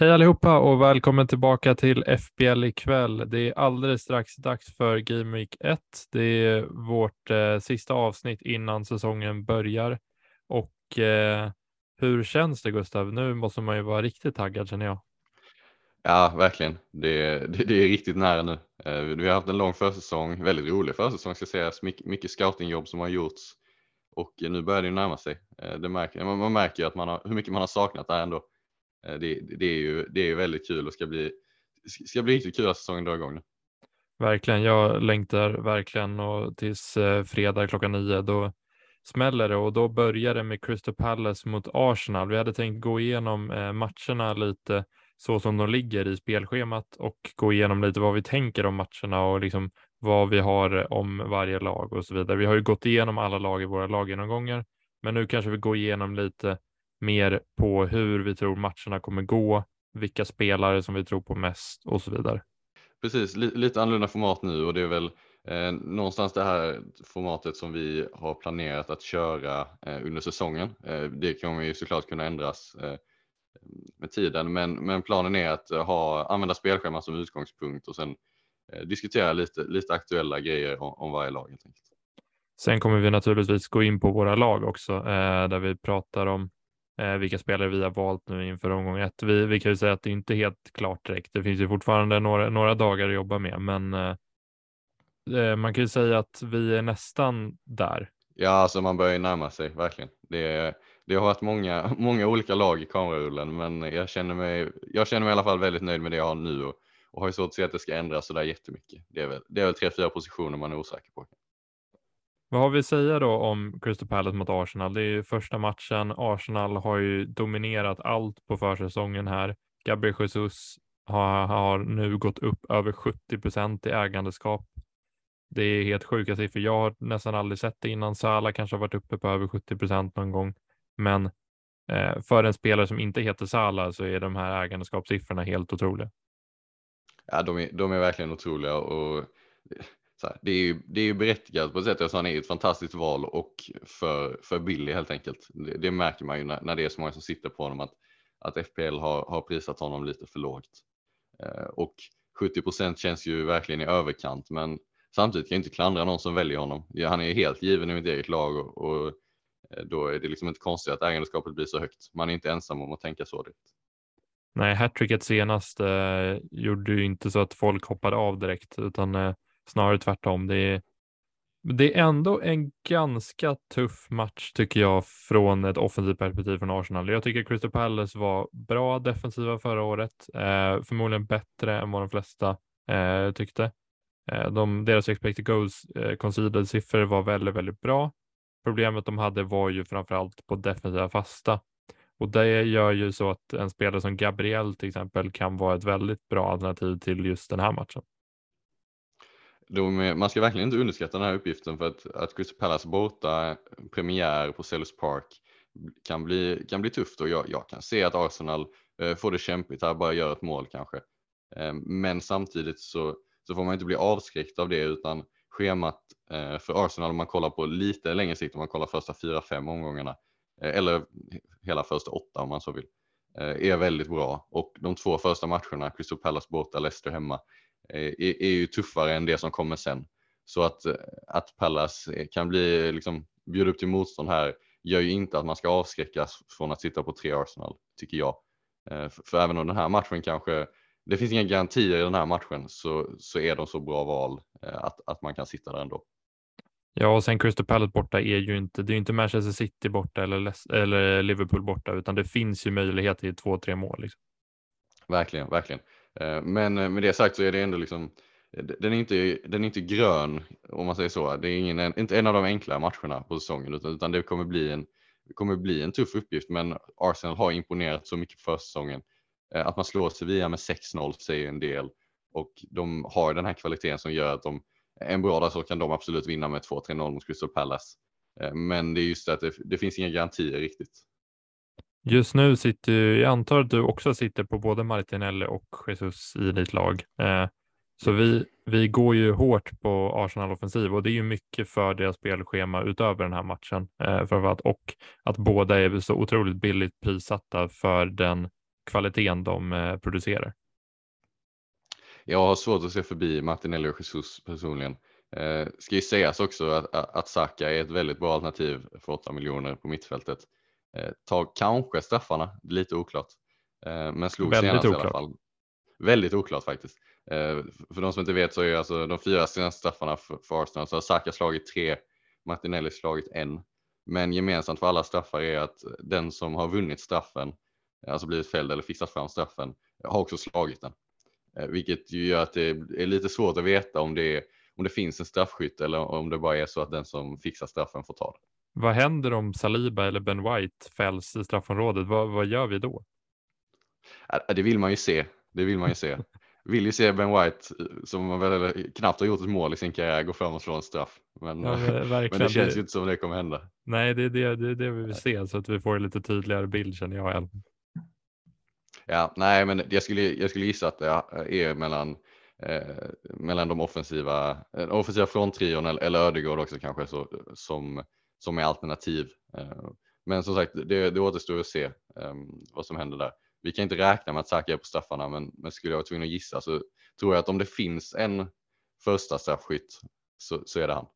Hej allihopa och välkommen tillbaka till FBL ikväll. Det är alldeles strax dags för Game Week 1. Det är vårt eh, sista avsnitt innan säsongen börjar. Och eh, hur känns det Gustav? Nu måste man ju vara riktigt taggad känner jag. Ja, verkligen. Det, det, det är riktigt nära nu. Eh, Vi har haft en lång försäsong, väldigt rolig försäsong ska sägas. Mycket, mycket scoutingjobb som har gjorts och eh, nu börjar det ju närma sig. Eh, Det märker, man, man märker ju att man har, hur mycket man har saknat det här ändå. Eh, det, det, är ju, det är ju väldigt kul och ska bli, ska bli riktigt kul att säsongen drar igång nu. Verkligen, jag längtar verkligen och tills eh, fredag klockan nio då smäller det och då börjar det med Crystal Palace mot Arsenal. Vi hade tänkt gå igenom eh, matcherna lite så som de ligger i spelschemat och gå igenom lite vad vi tänker om matcherna och liksom vad vi har eh, om varje lag och så vidare. Vi har ju gått igenom alla lag i våra laggenomgångar, men nu kanske vi går igenom lite mer på hur vi tror matcherna kommer gå, vilka spelare som vi tror på mest och så vidare. Precis, li, lite annorlunda format nu och det är väl eh, någonstans det här formatet som vi har planerat att köra eh, under säsongen. Eh, det kommer ju såklart kunna ändras eh, med tiden, men, men planen är att eh, ha, använda spelschemat som utgångspunkt och sen eh, diskutera lite, lite aktuella grejer om, om varje lag helt enkelt. Sen kommer vi naturligtvis gå in på våra lag också, där vi pratar om eh, vilka spelare vi har valt nu inför omgång ett. Vi, vi kan ju säga att det inte är helt klart direkt. Det finns ju fortfarande några, några dagar att jobba med, men eh, eh, man kan ju säga att vi är nästan där. Ja, alltså man börjar ju närma sig verkligen. Det, det har varit många, många olika lag i kamerarullen, men jag känner, mig, jag känner mig i alla fall väldigt nöjd med det jag har nu och, och har ju svårt att se att det ska ändras så där jättemycket. Det är väl, det är väl tre, fyra positioner man är osäker på. Vad har vi att säga då om Crystal Palace mot Arsenal? Det är ju första matchen. Arsenal har ju dominerat allt på försäsongen här. Gabriel Jesus har, har nu gått upp över 70 procent i ägandeskap. Det är helt sjuka siffror. Jag har nästan aldrig sett det innan. Salah kanske har varit uppe på över 70 procent någon gång, men eh, för en spelare som inte heter Salah så är de här ägandeskapssiffrorna helt otroliga. Ja, de är, de är verkligen otroliga och här, det, är ju, det är ju berättigat på ett sätt. Alltså, han är ett fantastiskt val och för, för billig helt enkelt. Det, det märker man ju när, när det är så många som sitter på honom att, att FPL har, har prisat honom lite för lågt. Eh, och 70 procent känns ju verkligen i överkant, men samtidigt kan jag inte klandra någon som väljer honom. Ja, han är ju helt given i mitt eget lag och, och eh, då är det liksom inte konstigt att ägandeskapet blir så högt. Man är inte ensam om att tänka så. Direkt. Nej, hattricket senast eh, gjorde ju inte så att folk hoppade av direkt, utan eh, snarare tvärtom. Det är, det är ändå en ganska tuff match tycker jag från ett offensivt perspektiv från Arsenal. Jag tycker Crystal Palace var bra defensiva förra året, eh, förmodligen bättre än vad de flesta eh, tyckte. Eh, de, deras expected goals eh, conceded siffror var väldigt, väldigt bra. Problemet de hade var ju framförallt på defensiva fasta och det gör ju så att en spelare som Gabriel till exempel kan vara ett väldigt bra alternativ till just den här matchen. De, man ska verkligen inte underskatta den här uppgiften för att, att Crystal Palace borta premiär på Sellers Park kan bli, kan bli tufft och jag, jag kan se att Arsenal eh, får det kämpigt här, bara gör ett mål kanske. Eh, men samtidigt så, så får man inte bli avskräckt av det utan schemat eh, för Arsenal om man kollar på lite längre sikt, om man kollar första fyra, fem omgångarna eh, eller hela första åtta om man så vill, eh, är väldigt bra och de två första matcherna, Crystal Palace borta, Leicester hemma, är, är ju tuffare än det som kommer sen. Så att, eh, att Palace eh, kan bli, liksom, bjuda upp till motstånd här gör ju inte att man ska avskräckas från att sitta på tre Arsenal, tycker jag. Eh, För, för även om den här matchen kanske, det finns inga garantier i den här matchen, så, så är de så bra val eh, att, att man kan sitta där ändå. Ja, och sen Crystal Palace borta är ju inte, det är ju inte Manchester City borta eller, eller Liverpool borta, utan det finns ju möjlighet till två, tre mål. Liksom. Verkligen, verkligen. Eh, men eh, med det sagt så är det ändå liksom, eh, den är inte, den är inte grön om man säger så. Det är ingen, inte en av de enkla matcherna på säsongen utan, utan det kommer bli en, kommer bli en tuff uppgift. Men Arsenal har imponerat så mycket för säsongen. Att man slår Sevilla med 6-0 säger en del och de har den här kvaliteten som gör att de en bra dag så kan de absolut vinna med 2-3-0 mot Crystal Palace. Men det är just det att det, det finns inga garantier riktigt. Just nu sitter jag antar att du också sitter på både Martinelli och Jesus i ditt lag. Eh, så vi, vi går ju hårt på Arsenal offensiv och det är ju mycket för deras spelschema utöver den här matchen. Eh, framförallt, och att båda är så otroligt billigt prissatta för den kvaliteten de eh, producerar. Jag har svårt att se förbi Martinelli och Jesus personligen. Eh, ska ju sägas också att, att Saka är ett väldigt bra alternativ för 8 miljoner på mittfältet. Eh, tar kanske straffarna, lite oklart. Eh, men slog väldigt senast oklart. i alla fall. Väldigt oklart faktiskt. Eh, för de som inte vet så är alltså de fyra senaste straffarna för, Arsenal så har Saka slagit tre, Martinelli slagit en. Men gemensamt för alla straffar är att den som har vunnit straffen, alltså blivit fälld eller fixat fram straffen, har också slagit den. Vilket ju gör att det är lite svårt att veta om det, är, om det finns en straffskytt eller om det bara är så att den som fixar straffen får ta det. Vad händer om Saliba eller Ben White fälls i straffområdet? Vad, vad gör vi då? Det vill man ju se. Det vill man ju se. Vill ju se Ben White som väl knappt har gjort ett mål i sin karriär gå fram och slå en straff. Men, ja, men, men det känns ju inte som det kommer hända. Nej, det är det, det, det vi vill se så att vi får en lite tydligare bild känner jag. Ja, nej, men jag skulle, jag skulle gissa att det är mellan, eh, mellan de offensiva, eh, offensiva fronttrion eller, eller Ödegård också kanske så, som, som är alternativ. Eh, men som sagt, det, det återstår att se eh, vad som händer där. Vi kan inte räkna med att Saka är på straffarna, men, men skulle jag vara tvungen att gissa så tror jag att om det finns en första straffskytt så, så är det han.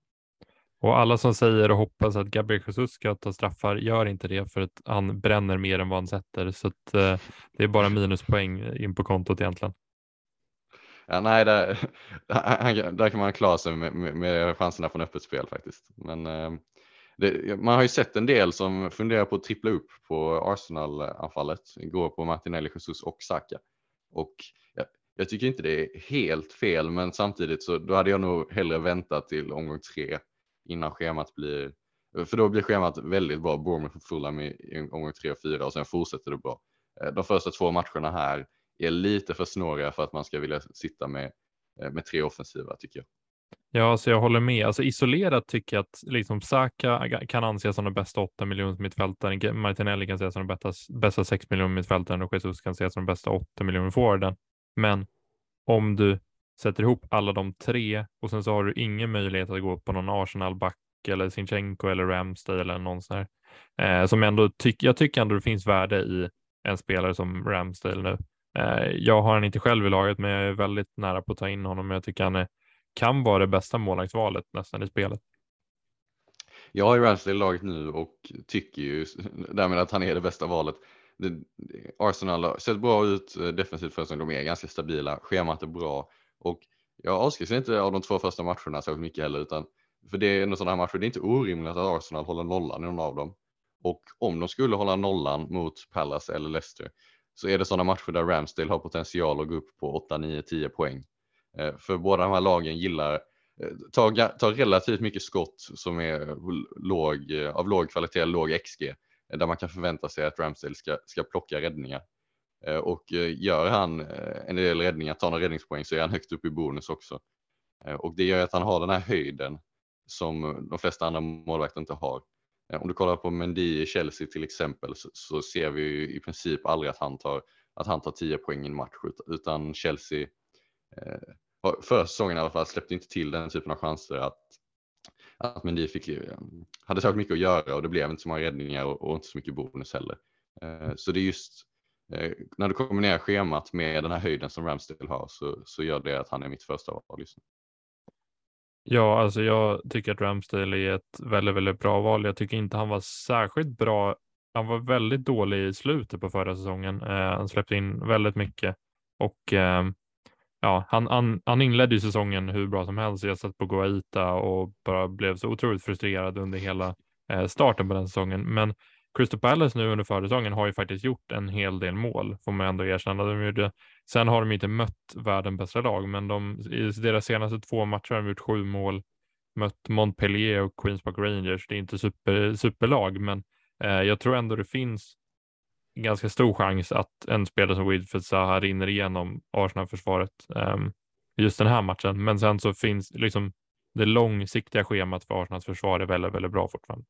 Och alla som säger och hoppas att Gabriel Jesus ska ta straffar gör inte det för att han bränner mer än vad han sätter. Så att, eh, det är bara minuspoäng in på kontot egentligen. Ja, nej, där, där kan man klara sig med, med, med chanserna från öppet spel faktiskt. Men eh, det, man har ju sett en del som funderar på att trippla upp på Arsenal-anfallet. Går på Martinelli, Jesus och Saka. Och jag, jag tycker inte det är helt fel, men samtidigt så då hade jag nog hellre väntat till omgång tre innan schemat blir, för då blir schemat väldigt bra. Bournemouth och Fulham i, i omgång tre och fyra och sen fortsätter det bra. Eh, de första två matcherna här är lite för snåriga för att man ska vilja sitta med, eh, med tre offensiva tycker jag. Ja, alltså jag håller med. Alltså isolerat tycker jag att liksom Saka kan anses som den bästa 8 miljoner mittfältaren. Martinelli kan sägas som den bästa, bästa 6 miljoner mittfältaren och Jesus kan sägas som den bästa 8 miljoner forwarden. Men om du sätter ihop alla de tre och sen så har du ingen möjlighet att gå på någon Arsenal-back eller Sinchenko eller Ramsdale eller någon sån här. Eh, som ändå tycker, jag tycker ändå det finns värde i en spelare som Ramsdale nu. Eh, jag har han inte själv i laget, men jag är väldigt nära på att ta in honom. Jag tycker han är, kan vara det bästa målvaktsvalet nästan i spelet. Jag har ju Ramsdale i laget nu och tycker ju därmed att han är det bästa valet. Arsenal har sett bra ut eh, defensivt för de är ganska stabila, schemat är bra och jag avskräcks inte av de två första matcherna så mycket heller utan för det är en sån här matcher, det är inte orimligt att Arsenal håller nollan i någon av dem. Och om de skulle hålla nollan mot Palace eller Leicester så är det sådana matcher där Ramsdale har potential att gå upp på 8, 9, 10 poäng. Eh, för båda de här lagen gillar, eh, tar, tar relativt mycket skott som är låg, eh, av låg kvalitet, låg XG, där man kan förvänta sig att Ramsdale ska, ska plocka räddningar. Och gör han en del räddningar, tar några räddningspoäng så är han högt upp i bonus också. Och det gör att han har den här höjden som de flesta andra målvakter inte har. Om du kollar på Mendy i Chelsea till exempel så, så ser vi ju i princip aldrig att han tar, att han tar 10 poäng i en match utan Chelsea eh, förra säsongen i alla fall släppte inte till den typen av chanser att, att Mendy fick, eh, hade särskilt mycket att göra och det blev inte så många räddningar och, och inte så mycket bonus heller. Eh, så det är just Eh, när du kombinerar schemat med den här höjden som Ramsdale har så, så gör det att han är mitt första val just nu. Ja, alltså jag tycker att Ramsdale är ett väldigt, väldigt bra val. Jag tycker inte han var särskilt bra. Han var väldigt dålig i slutet på förra säsongen. Eh, han släppte in väldigt mycket och eh, ja, han, han, han inledde ju säsongen hur bra som helst. Jag satt på Guaita och bara blev så otroligt frustrerad under hela eh, starten på den säsongen. Men Crystal Palace nu under försäsongen har ju faktiskt gjort en hel del mål, får man ändå erkänna. De gjorde, sen har de inte mött världens bästa lag, men de, i deras senaste två matcher har de gjort sju mål, mött Montpellier och Queens Park Rangers. Det är inte super, superlag, men eh, jag tror ändå det finns ganska stor chans att en spelare som Wilfred Zaha rinner igenom Arsenal-försvaret. Um, just den här matchen. Men sen så finns liksom det långsiktiga schemat för Arsenals försvar är väldigt, väldigt bra fortfarande.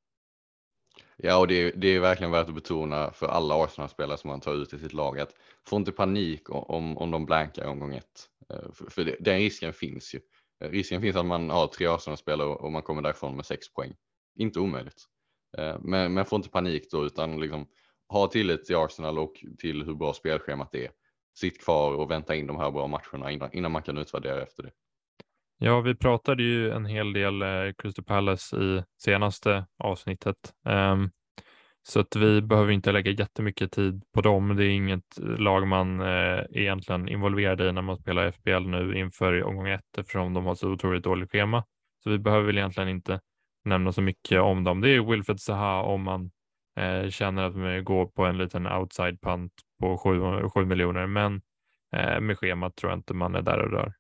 Ja, och det, det är verkligen värt att betona för alla Arsenal-spelare som man tar ut i sitt lag att få inte panik om, om de blankar omgång ett. Eh, för, för det, den risken finns ju. Eh, risken finns att man har tre Arsenal-spelare och man kommer därifrån med sex poäng. Inte omöjligt. Eh, men, men få inte panik då utan liksom ha tillit till Arsenal och till hur bra spelschemat är. Sitt kvar och vänta in de här bra matcherna innan, innan man kan utvärdera efter det. Ja, vi pratade ju en hel del eh, Crystal Palace i senaste avsnittet. Um, så att vi behöver inte lägga jättemycket tid på dem. Det är inget lag man eh, egentligen involverad i när man spelar FBL nu inför omgång ett eftersom de har så otroligt dåligt schema. Så vi behöver väl egentligen inte nämna så mycket om dem. Det är Wilfred Zaha om man eh, känner att man går på en liten outside punt på 7, miljoner, men eh, med schemat tror jag inte man är där och rör.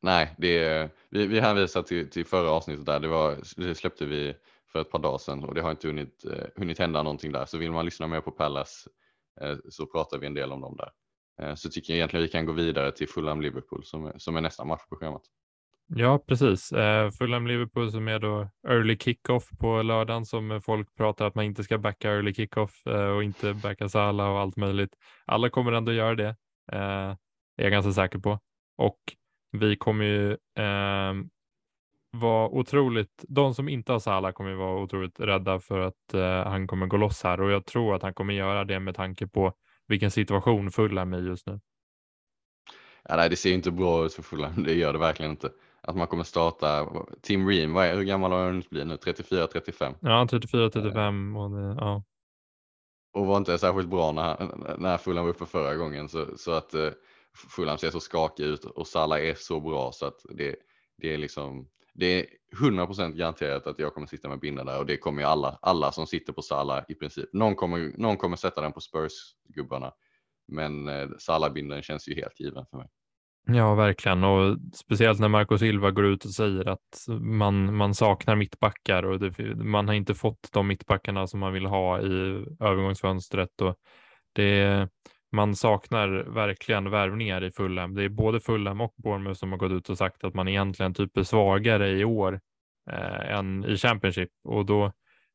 Nej, det är, vi, vi hänvisar till, till förra avsnittet där. Det, var, det släppte vi för ett par dagar sedan och det har inte hunnit, eh, hunnit hända någonting där. Så vill man lyssna mer på Pallas eh, så pratar vi en del om dem där. Eh, så tycker jag egentligen vi kan gå vidare till Fulham Liverpool som, som är nästa match på schemat. Ja, precis. Eh, Fulham Liverpool som är då early kickoff på lördagen som folk pratar att man inte ska backa early kickoff eh, och inte backa Salah och allt möjligt. Alla kommer ändå göra det, eh, är jag ganska säker på. Och vi kommer ju eh, vara otroligt, de som inte har Salah kommer ju vara otroligt rädda för att eh, han kommer gå loss här och jag tror att han kommer göra det med tanke på vilken situation Fulham är just nu. Ja, nej, det ser inte bra ut för Fulham, det gör det verkligen inte. Att man kommer starta, Tim Ream, vad är, hur gammal har han blivit nu? 34-35? Ja, 34-35 och ja. Och var inte särskilt bra när, när Fulham var uppe förra gången så, så att eh, Fulham ser så skakig ut och Salah är så bra så att det, det är liksom det är 100% garanterat att jag kommer sitta med bindeln där och det kommer ju alla, alla som sitter på Salah i princip. Någon kommer, någon kommer sätta den på Spurs-gubbarna, men eh, Salah-bindeln känns ju helt given för mig. Ja, verkligen. Och speciellt när Marco Silva går ut och säger att man, man saknar mittbackar och det, man har inte fått de mittbackarna som man vill ha i övergångsfönstret. Och det, man saknar verkligen värvningar i Fulham. Det är både Fulham och Bournemouth som har gått ut och sagt att man egentligen typ är svagare i år eh, än i Championship och då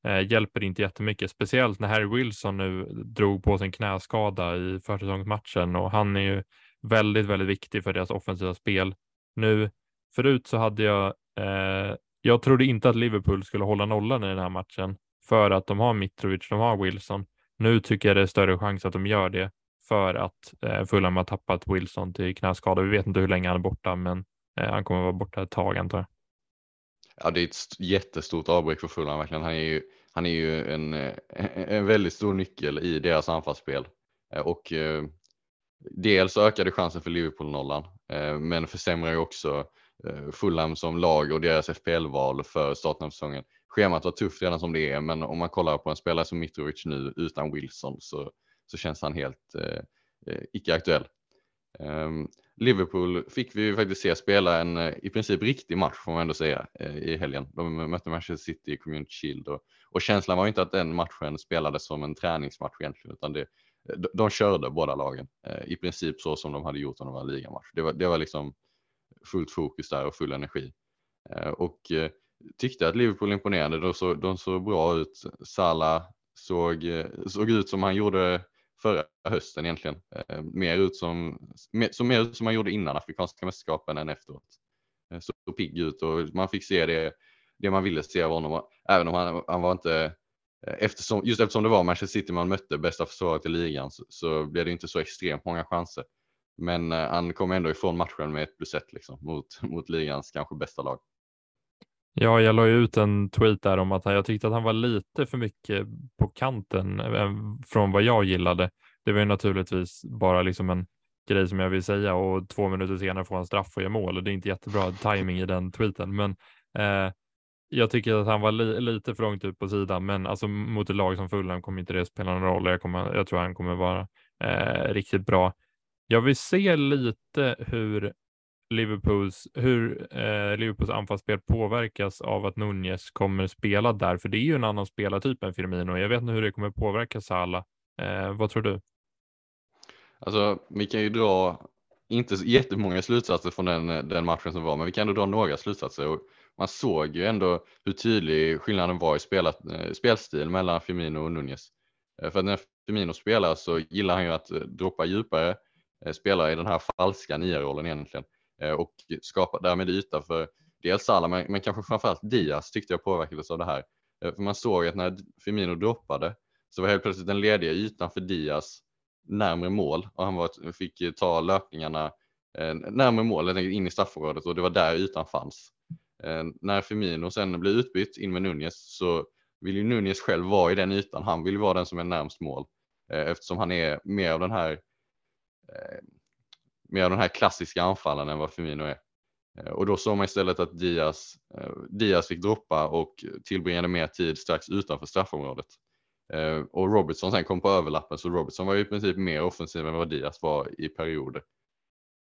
eh, hjälper det inte jättemycket, speciellt när Harry Wilson nu drog på sin knäskada i försäsongsmatchen och han är ju väldigt, väldigt viktig för deras offensiva spel. Nu, förut så hade jag, eh, jag trodde inte att Liverpool skulle hålla nollan i den här matchen för att de har Mitrovic, de har Wilson. Nu tycker jag det är större chans att de gör det för att eh, Fulham har tappat Wilson till knäskada. Vi vet inte hur länge han är borta, men eh, han kommer vara borta ett tag antar jag. Ja, det är ett jättestort avbräck för Fulham verkligen. Han är ju, han är ju en, eh, en väldigt stor nyckel i deras anfallsspel eh, och eh, dels ökade chansen för Liverpool-nollan, eh, men försämrar ju också eh, Fulham som lag och deras FPL-val för starten av säsongen. Schemat var tufft redan som det är, men om man kollar på en spelare som Mitrovic nu utan Wilson så så känns han helt eh, eh icke-aktuell. Um, ehm, Liverpool fick vi ju faktiskt se spela en eh, i princip riktig match får man ändå säga eh, i helgen. De mötte Manchester City i Community Shield och, och känslan var inte att den matchen spelades som en träningsmatch egentligen utan det, de, de körde båda lagen eh, i princip så som de hade gjort om de var ligamatch. Det var, det var liksom fullt fokus där och full energi eh, och eh, tyckte att Liverpool imponerade. De såg, de såg bra ut. Salah såg, eh, såg ut som han gjorde förra hösten egentligen. Eh, mer ut som, mer, som, mer ut som man gjorde innan Afrikanska mästerskapen än efteråt. Eh, så pigg ut och man fick se det, det man ville se av honom. Även om han, han var inte, Eh, eftersom, just eftersom det var Manchester City man mötte bästa försvaret i ligan så, så blev det inte så extremt många chanser. Men eh, han kom ändå ifrån matchen med ett plus ett liksom, mot, mot ligans kanske bästa lag. Ja, jag la ju ut en tweet där om att jag tyckte att han var lite för mycket på kanten eh, från vad jag gillade. Det var ju naturligtvis bara liksom en grej som jag vill säga och två minuter senare får han straff och gör mål och det är inte jättebra timing i den tweeten. Men eh, jag tycker att han var li lite för långt ut på sidan, men alltså mot ett lag som Fulham kommer inte det spela någon roll. Jag, kommer, jag tror han kommer vara eh, riktigt bra. Jag vill se lite hur Liverpools, hur eh, Liverpools anfallsspel påverkas av att Nunez kommer spela där, för det är ju en annan spelartyp än Firmino. Jag vet inte hur det kommer påverka Salah. Eh, vad tror du? Alltså, vi kan ju dra inte jättemånga slutsatser från den, den matchen som var, men vi kan ändå dra några slutsatser. Och man såg ju ändå hur tydlig skillnaden var i spelat, eh, spelstil mellan Firmino och Nunez. Eh, för att när Firmino spelar så gillar han ju att eh, droppa djupare, spela i den här falska nia-rollen egentligen och skapa därmed yta för dels Salah men, men kanske framförallt Diaz tyckte jag påverkades av det här. För man såg att när Firmino droppade så var helt plötsligt den lediga ytan för Diaz närmre mål och han var, fick ta löpningarna närmare närmre mål, in i straffområdet och det var där ytan fanns. Eh, när Firmino sen blir utbytt in med Nunez så vill ju Nunez själv vara i den ytan. Han vill ju vara den som är närmst mål eh, eftersom han är mer av den här eh, mer av den här klassiska anfallaren än vad Firmino är. Och då såg man istället att Diaz, Diaz fick droppa och tillbringade mer tid strax utanför straffområdet. Och Robertson sen kom på överlappen så Robertson var ju i princip mer offensiv än vad Diaz var i perioder.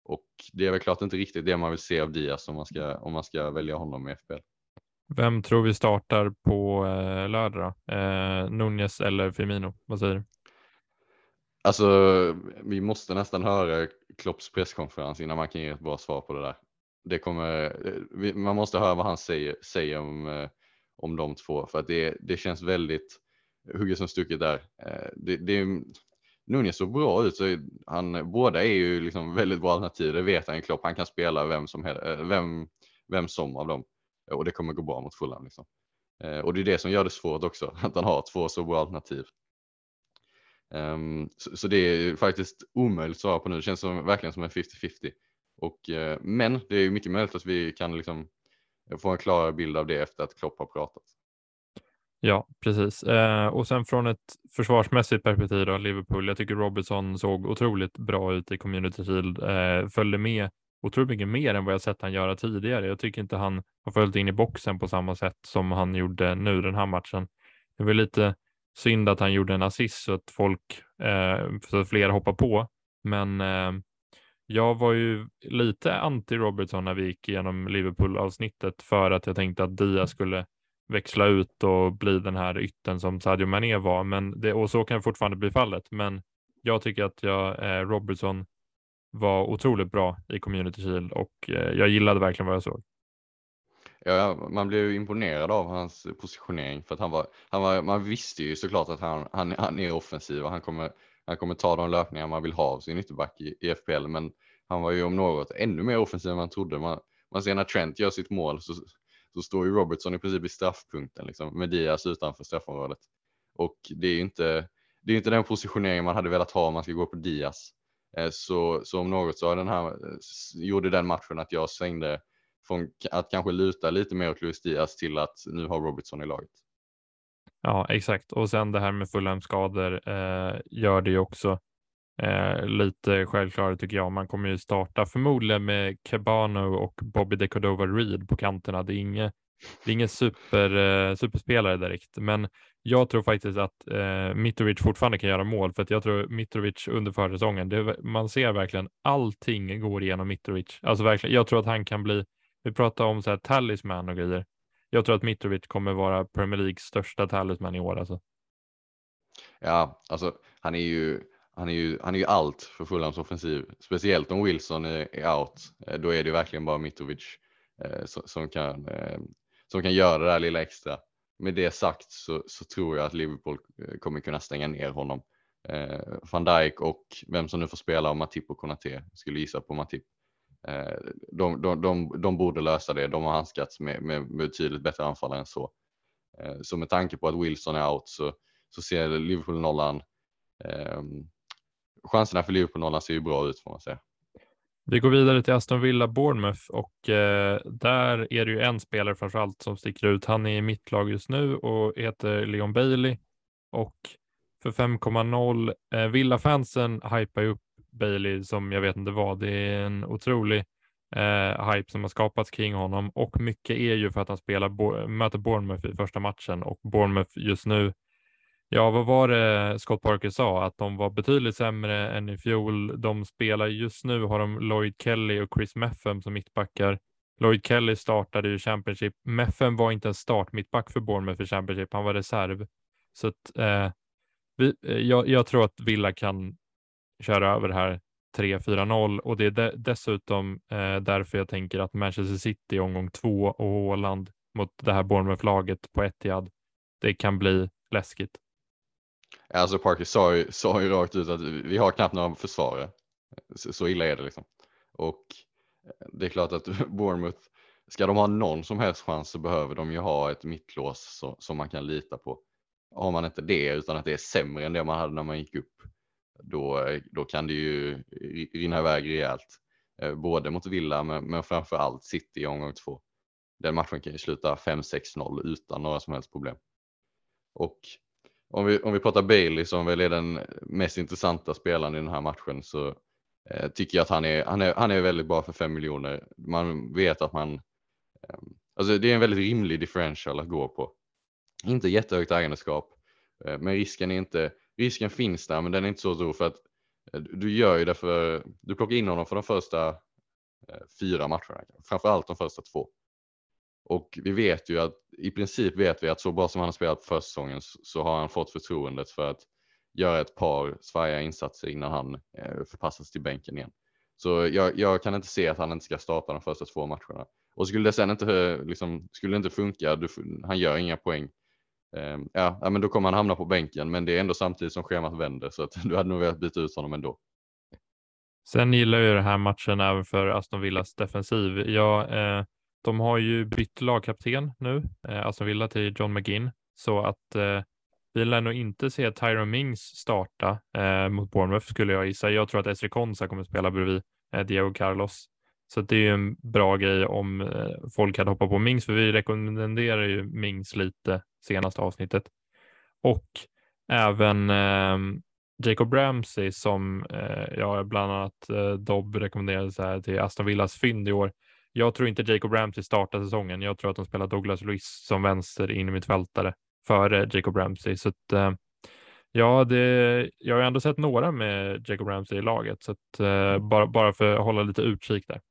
Och det är väl klart inte riktigt det man vill se av Diaz om man ska, om man ska välja honom i FPL. Vem tror vi startar på eh, lördag? Eh, Nunez eller Firmino? Vad säger du? Alltså, vi måste nästan höra Klopps presskonferens innan man kan ge ett bra svar på det där. Det kommer, man måste höra vad han säger, säger om, eh, om de två för att det, det känns väldigt hugget som stucket där. Eh, det, det, Nunez såg bra ut, så han, båda är ju liksom väldigt bra alternativ. Det vet han ju Klopp. Han kan spela vem som, eh, vem, vem som av dem eh, och det kommer gå bra mot Fulham. Liksom. Eh, och det är det som gör det svårt också, att han har två så bra alternativ. Um, så, så, det är faktiskt omöjligt att svara på nu. Det känns som, verkligen som en 50-50. Och, uh, men det är mycket möjligt att vi kan liksom få en klarare bild av det efter att Klopp har pratat. Ja, precis. Eh, och sen från ett försvarsmässigt perspektiv då, Liverpool. Jag tycker Robertson såg otroligt bra ut i Community Shield. Eh, följde med otroligt mycket mer än vad jag sett han göra tidigare. Jag tycker inte han har följt in i boxen på samma sätt som han gjorde nu den här matchen. Det var lite synd att han gjorde en assist så att folk, eh, så att fler hoppar på. Men eh, jag var ju lite anti Robertson när vi gick igenom Liverpool avsnittet för att jag tänkte att Dia skulle växla ut och bli den här ytten som Sadio Mané var. Men det, och så kan fortfarande bli fallet. Men jag tycker att jag, eh, Robertson var otroligt bra i Community Shield och eh, jag gillade verkligen vad jag såg. Ja, man blev imponerad av hans positionering för att han var, han var, man visste ju såklart att han, han, han är offensiv och han kommer, han kommer ta de löpningar man vill ha av sin ytterback i, i FPL. Men han var ju om något ännu mer offensiv än man trodde. Man, man ser när Trent gör sitt mål så, så står ju Robertson i princip i straffpunkten liksom, med Diaz utanför straffområdet. Och det är ju inte, det är inte den positionering man hade velat ha om man ska gå på Diaz. Eh, så, så om något så den här, eh, gjorde den matchen att jag svängde från att kanske luta lite mer åt Luis Diaz till att nu har Robertson i laget. Ja, exakt. Och sen det här med Fulham-skador eh, gör det ju också eh, lite självklart tycker jag. Man kommer ju starta förmodligen med Cabano och Bobby de Cordova Reed på kanterna. Det är inget, det är ingen super, eh, superspelare direkt, men jag tror faktiskt att eh, Mitrovic fortfarande kan göra mål för att jag tror Mitrovic under försäsongen, det, man ser verkligen allting går igenom Mitrovic. Alltså verkligen, jag tror att han kan bli, vi pratar om så här talisman och grejer. Jag tror att Mitrovic kommer vara Premier Leagues största talisman i år alltså. Ja, alltså han är ju, han är ju, han är ju allt för Fulhams offensiv, speciellt om Wilson är, är out. Eh, då är det verkligen bara Mitrovic eh, som, som, kan, eh, som kan göra det där lilla extra. Med det sagt så, så tror jag att Liverpool eh, kommer kunna stänga ner honom. Eh, Van Dijk och vem som nu får spela av Matip och Konate, skulle gissa på Matip. Eh, de, de, de, de, borde lösa det. De har handskats med, med, med betydligt bättre anfallare än så. Eh, så med tanke på att Wilson är out så, så ser Liverpool nollan ehm, chanserna för Liverpool ser ju bra ut får man säga. Vi går vidare till Aston Villa Bournemouth och eh, där är det ju en spelare framförallt som sticker ut. Han är i mitt lag just nu och heter Leon Bailey och för 5,0 eh, Villa-fansen hypar ju upp Bailey som jag vet inte vad. Det är en otrolig eh, hype som har skapats kring honom och mycket är ju för att han spelar möter Bournemouth i första matchen och Bournemouth just nu Ja, vad var det Scott Parker sa? Att de var betydligt sämre än i fjol. De spelar just nu har de Lloyd Kelly och Chris Meffem som mittbackar. Lloyd Kelly startade ju Championship. Meffem var inte en start mittback för Bournemouth för Championship. Han var reserv. Så att, eh, vi, eh, jag, jag, tror att Villa kan köra över det här 3-4-0 och det är de dessutom eh, därför jag tänker att Manchester City omgång två och Håland mot det här Bournemouth-laget på Etihad, det kan bli läskigt. Alltså Parker sa ju, sa ju rakt ut att vi har knappt några försvarare. Så, så illa är det liksom. Och eh, det är klart att Bournemouth, ska de ha någon som helst chans så behöver de ju ha ett mittlås så, som man kan lita på. Har man inte det utan att det är sämre än det man hade när man gick upp, då, då kan det ju rinna iväg rejält. Eh, både mot Villa men, men framför allt City i omgång två. Den matchen kan ju sluta 5-6-0 utan några som helst problem. Och om vi, om vi pratar Bailey som väl är den mest intressanta spelaren i den här matchen så eh, tycker jag att han är, han, är, han är väldigt bra för 5 miljoner. Man vet att man, eh, alltså det är en väldigt rimlig differential att gå på. Inte jättehögt ägandeskap, eh, men risken är inte, risken finns där men den är inte så stor för att eh, du gör ju det för, du plockar in honom för de första eh, fyra matcherna, framförallt de första två. Och vi vet ju att i princip vet vi att så bra som han har spelat på försäsongen så har han fått förtroendet för att göra ett par svajiga insatser innan han eh, förpassas till bänken igen. Så jag, jag, kan inte se att han inte ska starta de första två matcherna. Och skulle det sen inte, liksom, skulle det inte funka, du, han gör inga poäng, eh, ja, men då kommer han hamna på bänken. Men det är ändå samtidigt som schemat vänder så att du hade nog velat byta ut honom ändå. Sen gillar jag ju den här matchen även för Aston Villas defensiv. Jag eh de har ju bytt lagkapten nu, eh, Aston Villa till John McGinn, så att eh, vi lär nog inte se Tyron Mings starta eh, mot Bournemouth skulle jag gissa. Jag tror att Esri Konsa kommer spela bredvid eh, Diego Carlos. Så det är ju en bra grej om eh, folk hade hoppat på Mings, för vi rekommenderar ju Mings lite senaste avsnittet. Och även eh, Jacob Ramsey som eh, jag bland annat eh, Dobb rekommenderade så här till Aston Villas fynd i år. Jag tror inte Jacob Ramsey startar säsongen. Jag tror att de spelar Douglas Luiz som vänster in i mitt fältare före Jacob Ramsey. Så att, eh, ja, det, jag har ändå sett några med Jacob Ramsey i laget, så att, eh, bara, bara för att hålla lite utkik där.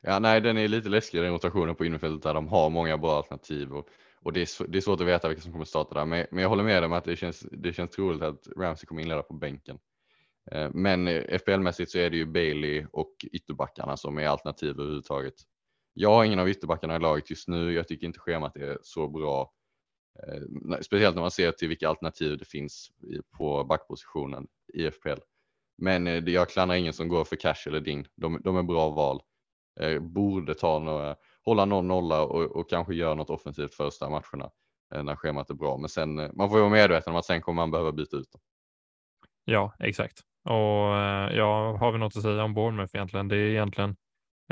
Ja, nej, den är lite läskig den rotationen på innerfältet där de har många bra alternativ och, och det, är, det är svårt att veta vilka som kommer starta där. Men, men jag håller med om att det känns, det känns troligt att Ramsey kommer inleda på bänken. Eh, men FPL-mässigt så är det ju Bailey och ytterbackarna som är alternativ överhuvudtaget. Jag har ingen av ytterbackarna i laget just nu. Jag tycker inte schemat är så bra. Eh, speciellt när man ser till vilka alternativ det finns på backpositionen i FPL. Men eh, jag klandrar ingen som går för cash eller ding. De, de är bra val. Borde ta några, hålla någon nolla och, och kanske göra något offensivt första matcherna när schemat är bra. Men sen, man får vara medveten om att sen kommer man behöva byta ut dem. Ja, exakt. Och eh, ja, har vi något att säga om Bournemouth egentligen? Det är egentligen,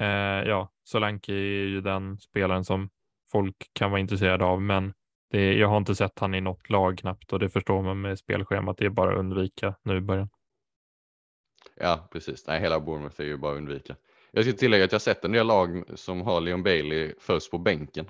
eh, ja, Solanke är ju den spelaren som folk kan vara intresserade av, men det, jag har inte sett han i något lag knappt och det förstår man med spelschemat. Det är bara att undvika nu i början. Ja, precis. Nej, hela Bournemouth är ju bara att undvika. Jag ska tillägga att jag sett en del lag som har Leon Bailey först på bänken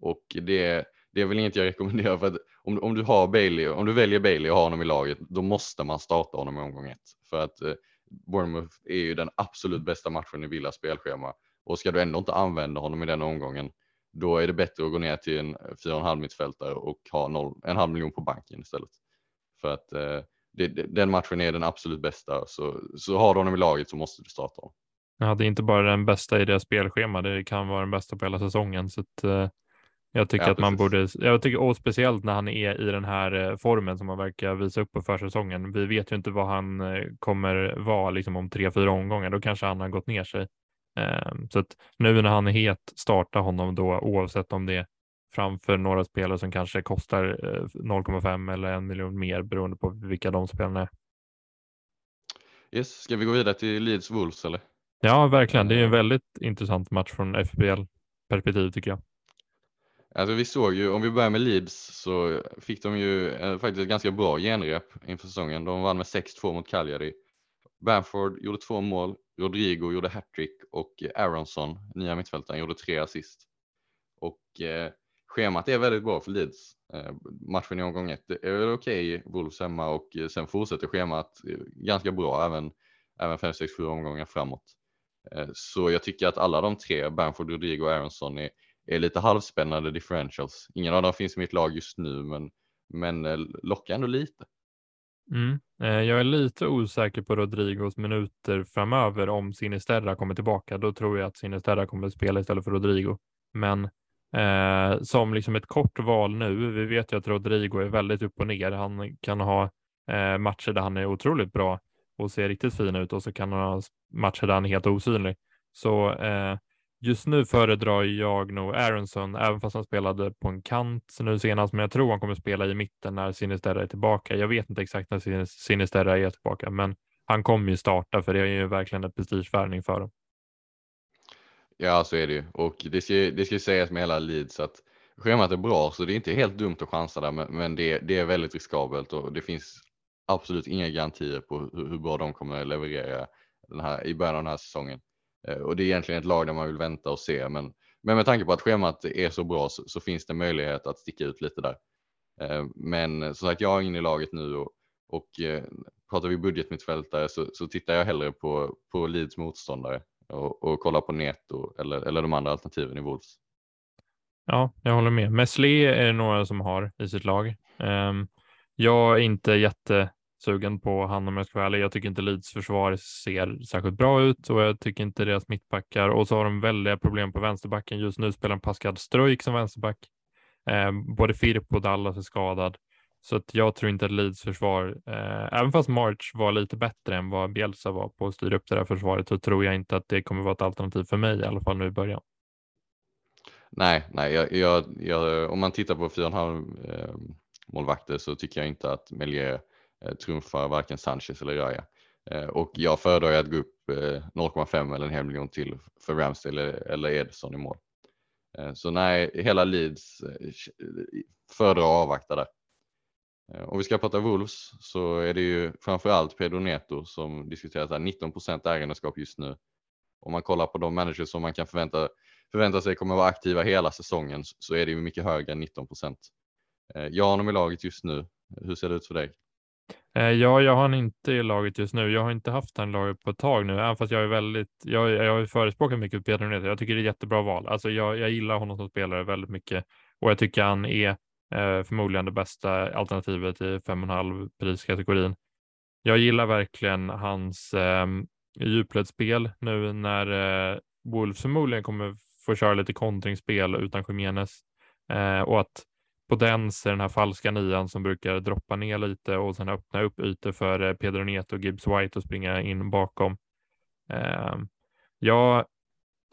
och det, det är väl inget jag rekommenderar för att om, om du har Bailey, om du väljer Bailey och har honom i laget, då måste man starta honom i omgång ett. För att eh, Bournemouth är ju den absolut bästa matchen i Villas spelschema. Och ska du ändå inte använda honom i den omgången, då är det bättre att gå ner till en 4,5 mittfältare och ha noll, en halv miljon på banken istället. För att eh, det, den matchen är den absolut bästa, så, så har du honom i laget så måste du starta honom. Ja, det är inte bara den bästa i deras spelschema, det kan vara den bästa på hela säsongen. Så att, eh, jag tycker ja, att man borde, jag tycker och speciellt när han är i den här eh, formen som han verkar visa upp på försäsongen. Vi vet ju inte vad han eh, kommer vara liksom om tre, fyra omgångar. Då kanske han har gått ner sig. Ehm, så att nu när han är het, starta honom då oavsett om det är framför några spelare som kanske kostar 0,5 eh, eller en miljon mer beroende på vilka de spelarna är. Yes, ska vi gå vidare till Leeds Wolves eller? Ja, verkligen. Det är en väldigt intressant match från FBL perspektiv tycker jag. Alltså vi såg ju, om vi börjar med Leeds så fick de ju eh, faktiskt ett ganska bra genrep inför säsongen. De vann med 6-2 mot Cagliari. Bamford gjorde två mål, Rodrigo gjorde hattrick och eh, Aronson, nya mittfältaren, gjorde tre assist. Och eh, schemat är väldigt bra för Leeds. Eh, matchen i omgång ett är väl okej, okay, Wolves hemma och eh, sen fortsätter schemat eh, ganska bra även, även 5, 6, 7 omgångar framåt. Eh, så jag tycker att alla de tre, Bamford, Rodrigo och Aronson är är lite halvspännande differentials. Ingen av dem finns i mitt lag just nu, men, men eh, lockar ändå lite. Mm. Eh, jag är lite osäker på Rodrigos minuter framöver om Sinisterra kommer tillbaka. Då tror jag att Sinisterra kommer att spela istället för Rodrigo. Men eh, som liksom ett kort val nu, vi vet ju att Rodrigo är väldigt upp och ner. Han kan ha eh, matcher där han är otroligt bra och ser riktigt fin ut och så kan han ha matcher där han är helt osynlig. Så eh, just nu föredrar jag nog Aronson, även fast han spelade på en kant nu senast, men jag tror han kommer spela i mitten när Sinisterra är tillbaka. Jag vet inte exakt när Sinisterra är tillbaka, men han kommer ju starta för det är ju verkligen en prestigevärvning för dem. Ja, så är det ju och det ska, det ska sägas med hela Leeds att schemat är bra så det är inte helt dumt att chansa där, men, men det, det är väldigt riskabelt och det finns absolut inga garantier på hur, hur bra de kommer leverera den här, i början av den här säsongen. Eh, och det är egentligen ett lag där man vill vänta och se. Men, men med tanke på att schemat är så bra så, så finns det möjlighet att sticka ut lite där. Eh, men som sagt, jag har inne i laget nu och, och eh, pratar vi budgetmittfältare så, så tittar jag hellre på, på Leeds motståndare och, och kollar på Neto eller, eller de andra alternativen i Wolves. Ja, jag håller med. Mesley är det några som har i sitt lag. Um, jag är inte jätte sugen på han om jag ska vara ärlig. Jag tycker inte Leeds försvar ser särskilt bra ut och jag tycker inte deras mittbackar och så har de väldiga problem på vänsterbacken. Just nu spelar en Pascal Strojk som vänsterback. Eh, både Firp och Dallas är skadad. Så att jag tror inte att Leeds försvar, eh, även fast March var lite bättre än vad Bielsa var på att styra upp det där försvaret, så tror jag inte att det kommer vara ett alternativ för mig i alla fall nu i början. Nej, nej, jag, jag, jag, om man tittar på 4,5 eh, målvakter så tycker jag inte att Melier Eh, trumfar varken Sanchez eller Raya. Eh, och jag föredrar att gå upp eh, 0,5 eller en hel miljon till för Ramsdale eller, Edson i mål. Så nej, hela Leeds föredrar att avvakta där. Om vi ska prata Wolves så är det ju framförallt Pedro Neto som diskuteras här, 19 procent ägandeskap just nu. Om man kollar på de managers som man kan förvänta, förvänta sig kommer vara aktiva hela säsongen så är det ju mycket högre än 19 procent. Jag har honom i laget just nu. Hur ser det ut för dig? Eh, ja, jag har han inte i laget just nu. Jag har inte haft han i laget på ett tag nu, även fast jag är väldigt, jag, jag har förespråkat mycket Peter Neto. Jag tycker det är jättebra val. Alltså jag, jag gillar honom som spelare väldigt mycket och jag tycker han är eh, förmodligen det bästa alternativet i 5,5 priskategorin. Jag gillar verkligen hans eh, djupledsspel nu när eh, Wolves förmodligen kommer få köra lite kontringsspel utan Jiménez eh, och att Podens är den här falska nian som brukar droppa ner lite och sen öppna upp ytor för eh, Pedro Neto och Gibbs White och springa in bakom. Ehm, jag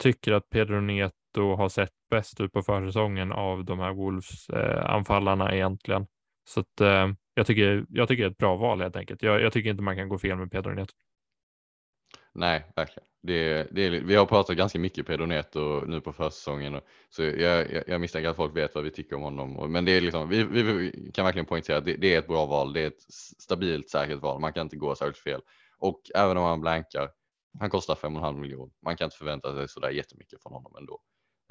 tycker att Pedro Neto har sett bäst ut på försäsongen av de här Wolves-anfallarna eh, egentligen. Så att, eh, jag, tycker, jag tycker det är ett bra val helt enkelt. Jag, jag tycker inte man kan gå fel med Pedro Neto. Nej, verkligen. Det, det, vi har pratat ganska mycket Pedro Neto nu på försäsongen, och, så jag, jag, jag misstänker att folk vet vad vi tycker om honom. Och, men det är liksom, vi, vi kan verkligen poängtera att det, det, är ett bra val. Det är ett stabilt, säkert val. Man kan inte gå särskilt fel. Och även om han blankar, han kostar 5,5 miljoner. Man kan inte förvänta sig sådär jättemycket från honom ändå.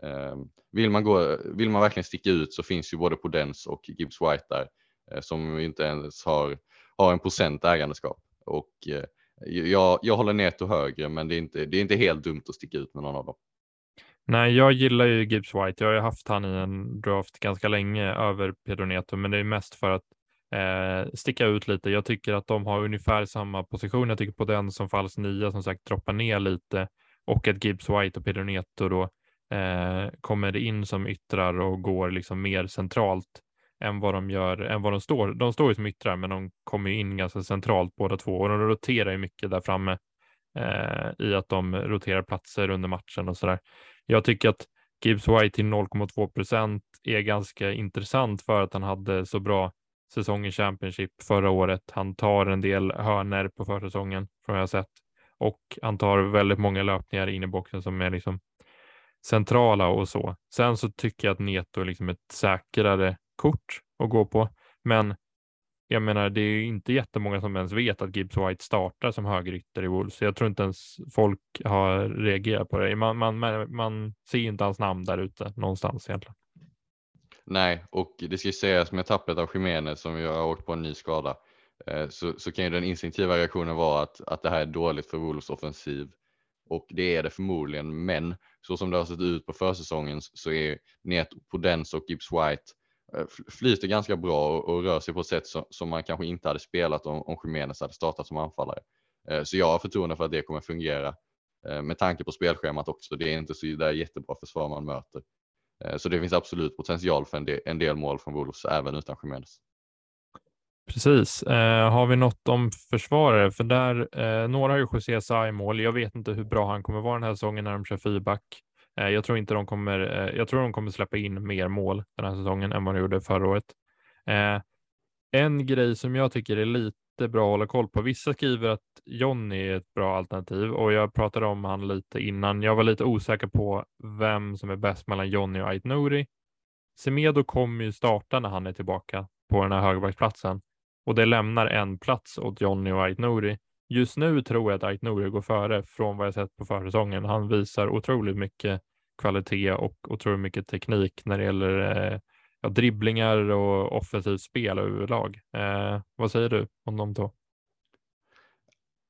Um, vill, man gå, vill man verkligen sticka ut så finns ju både Podens och Gibbs White där eh, som inte ens har, har en procent ägandeskap. Och eh, jag, jag håller Neto högre, men det är, inte, det är inte helt dumt att sticka ut med någon av dem. Nej, jag gillar ju Gibbs White. Jag har ju haft han i en draft ganska länge över Pedro Neto, men det är mest för att eh, sticka ut lite. Jag tycker att de har ungefär samma position. Jag tycker på den som falls nia som sagt droppar ner lite och att Gibbs White och Pedro Neto då eh, kommer in som yttrar och går liksom mer centralt än vad de gör, än vad de står. De står ju som yttrar, men de kommer in ganska centralt båda två och de roterar ju mycket där framme eh, i att de roterar platser under matchen och så där. Jag tycker att Gibbs White till 0,2 procent är ganska intressant för att han hade så bra säsong i Championship förra året. Han tar en del hörner på försäsongen från vad jag sett och han tar väldigt många löpningar in i boxen som är liksom centrala och så. Sen så tycker jag att Neto är liksom ett säkrare kort att gå på. Men jag menar, det är ju inte jättemånga som ens vet att Gibbs White startar som högerytter i Wolves. Jag tror inte ens folk har reagerat på det. Man, man, man ser inte hans namn där ute någonstans egentligen. Nej, och det ska ju sägas med tappet av Jiménez som ju har åkt på en ny skada eh, så, så kan ju den instinktiva reaktionen vara att, att det här är dåligt för Wolves offensiv och det är det förmodligen. Men så som det har sett ut på försäsongen så är Neto, Podens och Gibbs White Eh, flyter ganska bra och, och rör sig på ett sätt som, som, man kanske inte hade spelat om, om Jiménez hade startat som anfallare. Eh, så jag har förtroende för att det kommer fungera eh, med tanke på spelschemat också. Det är inte så där jättebra försvar man möter. Så det finns absolut potential för en del, en del mål från Wolves även utan Jiménez. Precis. Eh, har vi något om försvarare? För där, eh, några har ju José Sa i mål. Jag vet inte hur bra han kommer vara den här säsongen när de kör fyrback. Eh, jag tror inte de kommer. Eh, jag tror de kommer släppa in mer mål den här säsongen än vad de gjorde förra året. Eh, en grej som jag tycker är lite bra att hålla koll på. Vissa skriver att Johnny är ett bra alternativ och jag pratade om han lite innan. Jag var lite osäker på vem som är bäst mellan Johnny och Ait Nouri. Semedo kommer ju starta när han är tillbaka på den här högerbacksplatsen och det lämnar en plats åt Johnny och Ait Nouri. Just nu tror jag att Ait Nouri går före från vad jag sett på försäsongen. Han visar otroligt mycket kvalitet och otroligt mycket teknik när det gäller eh, ja, dribblingar och offensivt spel överlag. Eh, vad säger du om de två?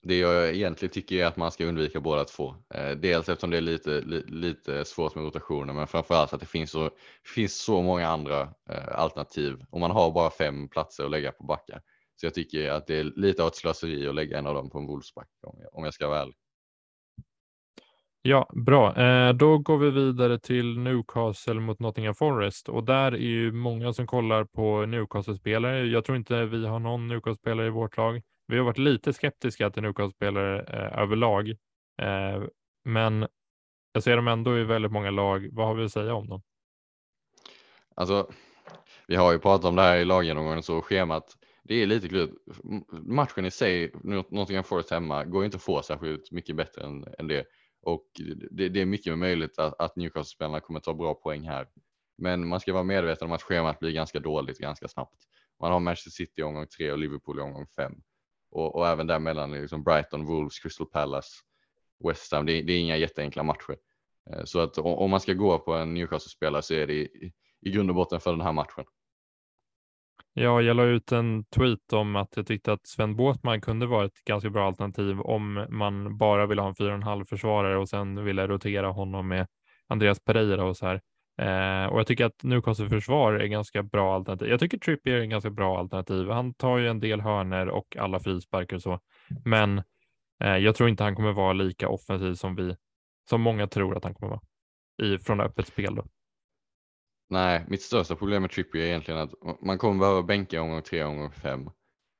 Det jag egentligen tycker är att man ska undvika båda två. Eh, dels eftersom det är lite, li, lite svårt med rotationer men framförallt att det finns så, finns så många andra eh, alternativ och man har bara fem platser att lägga på backar. Så jag tycker att det är lite av ett slöseri att lägga en av dem på en Wolfsback om jag, om jag ska vara ärlig. Ja, bra. Eh, då går vi vidare till Newcastle mot Nottingham Forest och där är ju många som kollar på Newcastle-spelare. Jag tror inte vi har någon Newcastle-spelare i vårt lag. Vi har varit lite skeptiska till Newcastle-spelare eh, överlag, eh, men jag ser dem ändå i väldigt många lag. Vad har vi att säga om dem? Alltså, vi har ju pratat om det här i laggenomgången så schemat. Det är lite klurigt. Matchen i sig, Nottingham Forest hemma, går inte att få särskilt mycket bättre än, än det och det, det, är mycket möjligt att, att Newcastle-spelarna kommer ta bra poäng här. Men man ska vara medveten om att schemat blir ganska dåligt ganska snabbt. Man har Manchester City i omgång tre och Liverpool i omgång fem och, och även däremellan liksom Brighton, Wolves, Crystal Palace, West Ham. Det, det är inga jätteenkla matcher. Eh, så att om man ska gå på en Newcastle-spelare så är det i, i grund och botten för den här matchen. Ja, jag la ut en tweet om att jag tyckte att Sven Båtman kunde vara ett ganska bra alternativ om man bara vill ha en 4,5 försvarare och sen ville rotera honom med Andreas Pereira och så här. Eh, och jag tycker att Newcastle försvar är ganska bra alternativ. Jag tycker Trippier är en ganska bra alternativ. Han tar ju en del hörner och alla frisparkar och så, men eh, jag tror inte han kommer vara lika offensiv som vi, som många tror att han kommer vara i, från öppet spel. Då. Nej, mitt största problem med Trippier är egentligen att man kommer behöva bänka omgång tre, omgång fem.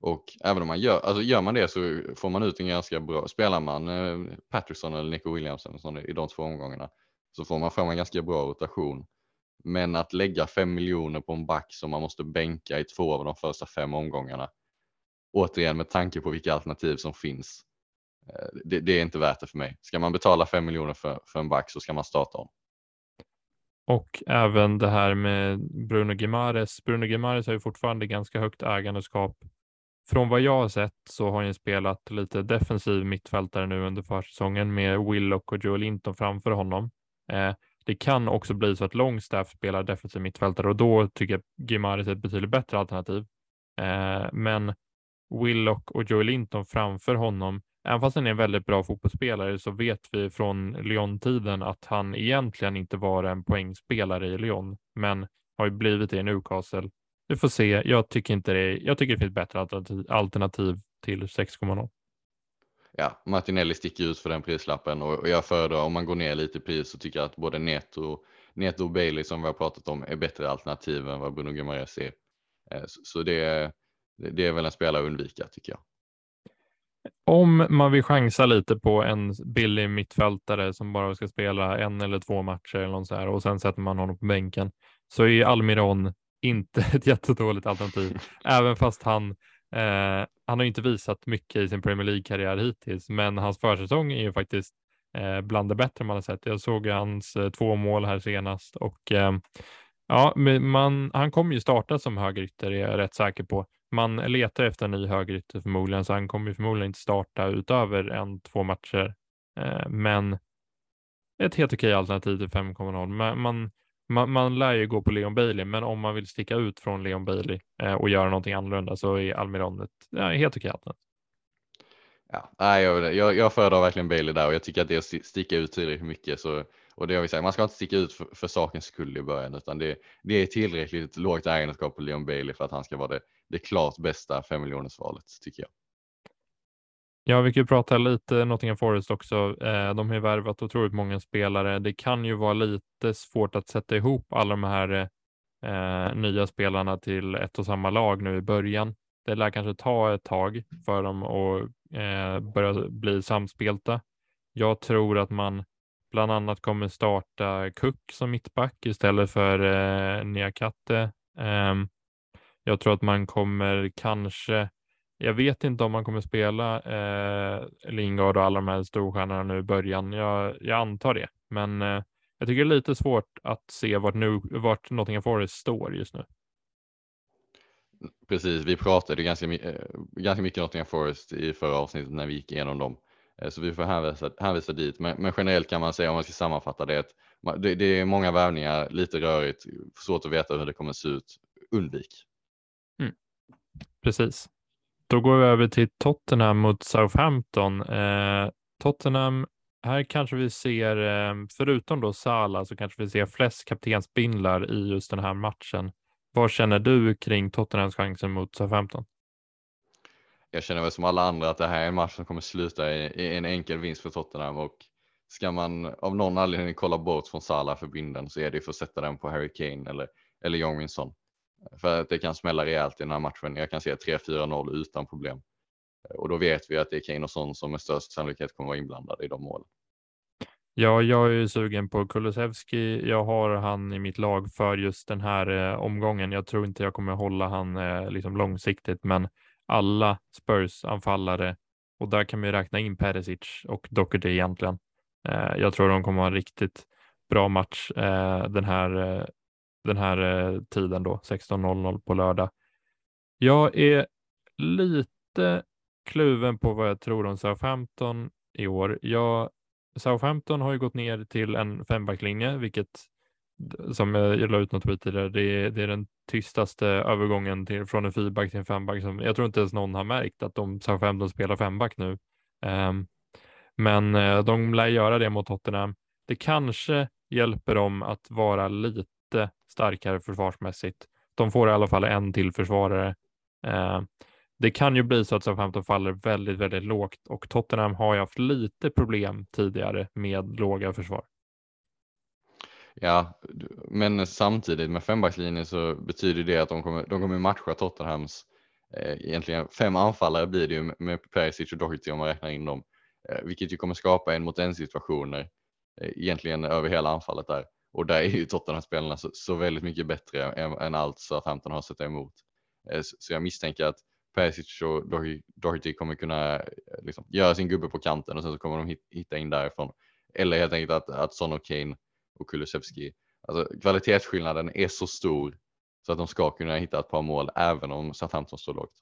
Och även om man gör, alltså gör man det så får man ut en ganska bra, spelar man eh, Patterson eller Nico Williamson i de två omgångarna så får man fram en ganska bra rotation. Men att lägga fem miljoner på en back som man måste bänka i två av de första fem omgångarna. Återigen med tanke på vilka alternativ som finns. Eh, det, det är inte värt det för mig. Ska man betala fem miljoner för, för en back så ska man starta om. Och även det här med Bruno Gimares. Bruno Gimares har ju fortfarande ganska högt ägandeskap. Från vad jag har sett så har han spelat lite defensiv mittfältare nu under försäsongen med Willock och Joel Linton framför honom. Eh, det kan också bli så att Longstaff spelar defensiv mittfältare och då tycker jag Gimares är ett betydligt bättre alternativ. Eh, men Willock och Joel Linton framför honom, även fast han är en väldigt bra fotbollsspelare så vet vi från Lyon-tiden att han egentligen inte var en poängspelare i Lyon, men har ju blivit det i Newcastle. Vi får se. Jag tycker inte det. Jag tycker det finns bättre alternativ, till 6,0 ja, Martinelli sticker ut för den prislappen och jag föredrar om man går ner lite i pris så tycker jag att både Neto, Neto och Bailey som vi har pratat om är bättre alternativ än vad Bruno Guimaraes är. Eh, så det, det är väl en spelare att undvika tycker jag. Om man vill chansa lite på en billig mittfältare som bara ska spela en eller två matcher eller något så här, och sen sätter man honom på bänken så är Almiron inte ett jättedåligt alternativ, även fast han Eh, han har inte visat mycket i sin Premier League-karriär hittills, men hans försäsong är ju faktiskt eh, bland det bättre man har sett. Jag såg hans eh, två mål här senast och eh, ja, man, han kommer ju starta som högerytter är jag rätt säker på. Man letar efter en ny högerytter förmodligen, så han kommer ju förmodligen inte starta utöver en, två matcher. Eh, men ett helt okej alternativ till 5,0. Man, man man, man lär ju gå på Leon Bailey, men om man vill sticka ut från Leon Bailey eh, och göra någonting annorlunda så är Almiron ett ja, helt okej alternativ. Ja, jag, jag, jag föredrar verkligen Bailey där och jag tycker att det är att sticka ut tillräckligt mycket. Så, och det jag vill säga, man ska inte sticka ut för, för sakens skull i början utan det, det är tillräckligt lågt ägandeskap på Leon Bailey för att han ska vara det, det klart bästa fem miljoners valet tycker jag. Ja, vi kan ju prata lite Nottingham Forest också. Eh, de har ju värvat otroligt många spelare. Det kan ju vara lite svårt att sätta ihop alla de här eh, nya spelarna till ett och samma lag nu i början. Det lär kanske ta ett tag för dem att eh, börja bli samspelta. Jag tror att man bland annat kommer starta Cook som mittback istället för eh, Niakate. Eh, jag tror att man kommer kanske jag vet inte om man kommer spela eh, Lingard och alla de här storstjärnorna nu i början. Jag, jag antar det, men eh, jag tycker det är lite svårt att se vart, nu, vart Nottingham Forest står just nu. Precis, vi pratade ganska, eh, ganska mycket Nottingham Forest i förra avsnittet när vi gick igenom dem. Eh, så vi får hänvisa, hänvisa dit. Men, men, generellt kan man säga om man ska sammanfatta det, att det, det är många värvningar, lite rörigt, svårt att veta hur det kommer se ut. Undvik. Mm. Precis. Då går vi över till Tottenham mot Southampton. Eh, Tottenham, här kanske vi ser, eh, förutom då Sala, så kanske vi ser flest kaptensbindlar i just den här matchen. Vad känner du kring Tottenhams chanser mot Southampton? Jag känner väl som alla andra att det här är en match som kommer sluta i, i en enkel vinst för Tottenham och ska man av någon anledning kolla bort från Salah för binden så är det för att sätta den på Harry Kane eller, eller John Winson För att det kan smälla rejält i den här matchen. Jag kan se 3-4-0 utan problem. Och då vet vi att det är Kane och Son som med störst sannolikhet kommer vara inblandade i de målen. Ja, jag är ju sugen på Kulusevski. Jag har han i mitt lag för just den här eh, omgången. Jag tror inte jag kommer hålla han eh, liksom långsiktigt, men alla Spurs-anfallare och där kan man ju räkna in Perisic och Doherty egentligen. Eh, jag tror de kommer ha en riktigt bra match eh, den här eh, den här eh, tiden då, 16.00 på lördag. Jag är lite kluven på vad jag tror om Southampton i år. Jag, Southampton har ju gått ner till en fembacklinje, vilket som jag la ut något tweet tidigare, det är, det är den tystaste övergången till, från en fyrback till en femback. Som, jag tror inte ens någon har märkt att de Southampton spelar femback nu. Um, men eh, de lär göra det mot Tottenham. Det kanske hjälper dem att vara lite lite starkare försvarsmässigt. De får i alla fall en till försvarare. Eh, det kan ju bli så att Southampton faller väldigt, väldigt lågt och Tottenham har ju haft lite problem tidigare med låga försvar. Ja, men samtidigt med fembackslinjen så betyder det att de kommer, de kommer matcha Tottenhams eh, egentligen fem anfallare blir det ju med Perisic och Doherty om man räknar in dem, eh, vilket ju kommer skapa en mot en situationer eh, egentligen över hela anfallet där. Och där är ju Tottenham-spelarna så, så, väldigt mycket bättre än, än allt Southampton har sett emot. Eh, så jag misstänker att Perisic och Doherty kommer kunna eh, liksom, göra sin gubbe på kanten och sen så kommer de hitta in därifrån. Eller helt enkelt att, att Son och Kane och Kulusevski, alltså kvalitetsskillnaden är så stor så att de ska kunna hitta ett par mål även om Southampton står lågt.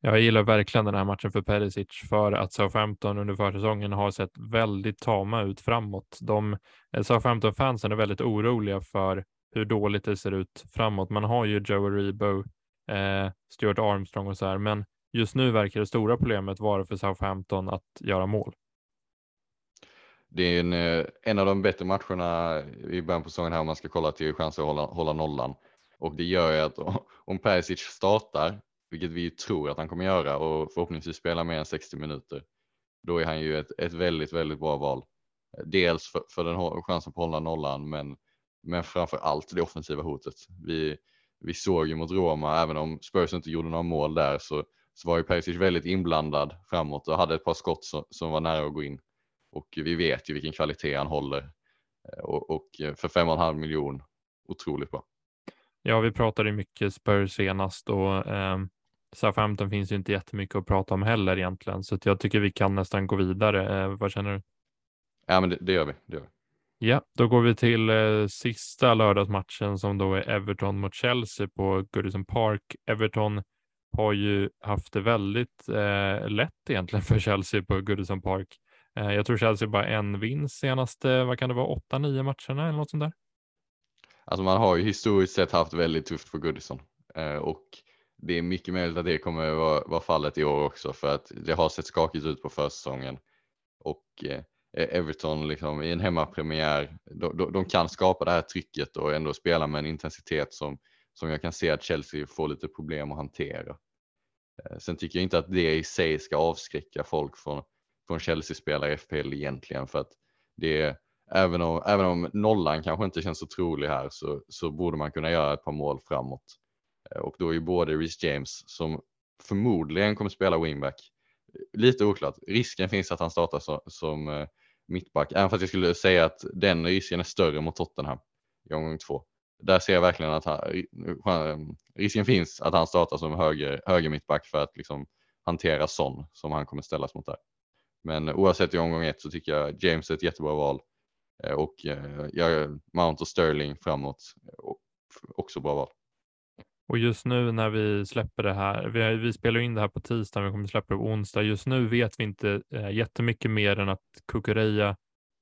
Jag gillar verkligen den här matchen för Perisic för att Southampton under försäsongen har sett väldigt tama ut framåt. De eh, Southampton-fansen är väldigt oroliga för hur dåligt det ser ut framåt. Man har ju Joe Rebo, eh, Stuart Armstrong och så här, men just nu verkar det stora problemet vara för Southampton att göra mål. Det är en, eh, en av de bättre matcherna i början på säsongen här om man ska kolla till chanser att hålla, hålla nollan. Och det gör ju att om Perisic startar vilket vi tror att han kommer göra och förhoppningsvis spela mer än 60 minuter, då är han ju ett, ett väldigt, väldigt bra val. Dels för, för den chansen på att hålla nollan, men, men framför allt det offensiva hotet. Vi, vi såg ju mot Roma, även om Spurs inte gjorde några mål där, så, så var ju Perisic väldigt inblandad framåt och hade ett par skott som, som var nära att gå in. Och vi vet ju vilken kvalitet han håller. Och, och för 5,5 miljon, otroligt bra. Ja, vi pratade mycket Spurs senast och eh, Southampton finns ju inte jättemycket att prata om heller egentligen, så jag tycker vi kan nästan gå vidare. Eh, vad känner du? Ja, men det, det, gör vi. Det gör vi. Ja, då går vi till eh, sista lördagsmatchen som då är Everton mot Chelsea på Goodison Park. Everton har ju haft det väldigt eh, lätt egentligen för Chelsea på Goodison Park. Eh, jag tror Chelsea bara en vinst senaste, vad kan det vara, åtta, nio matcherna eller något sånt där? Alltså man har ju historiskt sett haft väldigt tufft på Goodison eh, och det är mycket möjligt att det kommer vara, vara fallet i år också för att det har sett skakigt ut på försäsongen. Och eh, e-, Everton liksom, i en hemmapremiär, de, de, de, kan skapa det här trycket och ändå spela med en intensitet som, som jag kan se att Chelsea får lite problem att hantera. Sen tycker jag inte att det i sig ska avskräcka folk från, från Chelsea-spelare i FPL egentligen för att det är, även om, även om nollan kanske inte känns så trolig här så, så borde man kunna göra ett par mål framåt. Eh, och då är ju både Reece James som förmodligen kommer spela wingback, lite oklart, risken finns att han startar som, som eh, mittback, även fast jag skulle säga att den risken är större mot Tottenham i omgång två. Där ser jag verkligen att han, eh, eh, risken finns att han startar som höger, höger mittback för att liksom hantera Son som han kommer ställas mot där. Men oavsett i omgång ett så tycker jag James är ett jättebra val eh, och eh, jag, Mount och Sterling framåt eh, också bra val. Och just nu när vi släpper det här, vi, vi spelar in det här på tisdag, vi kommer släppa det på onsdag. Just nu vet vi inte eh, jättemycket mer än att Kukureya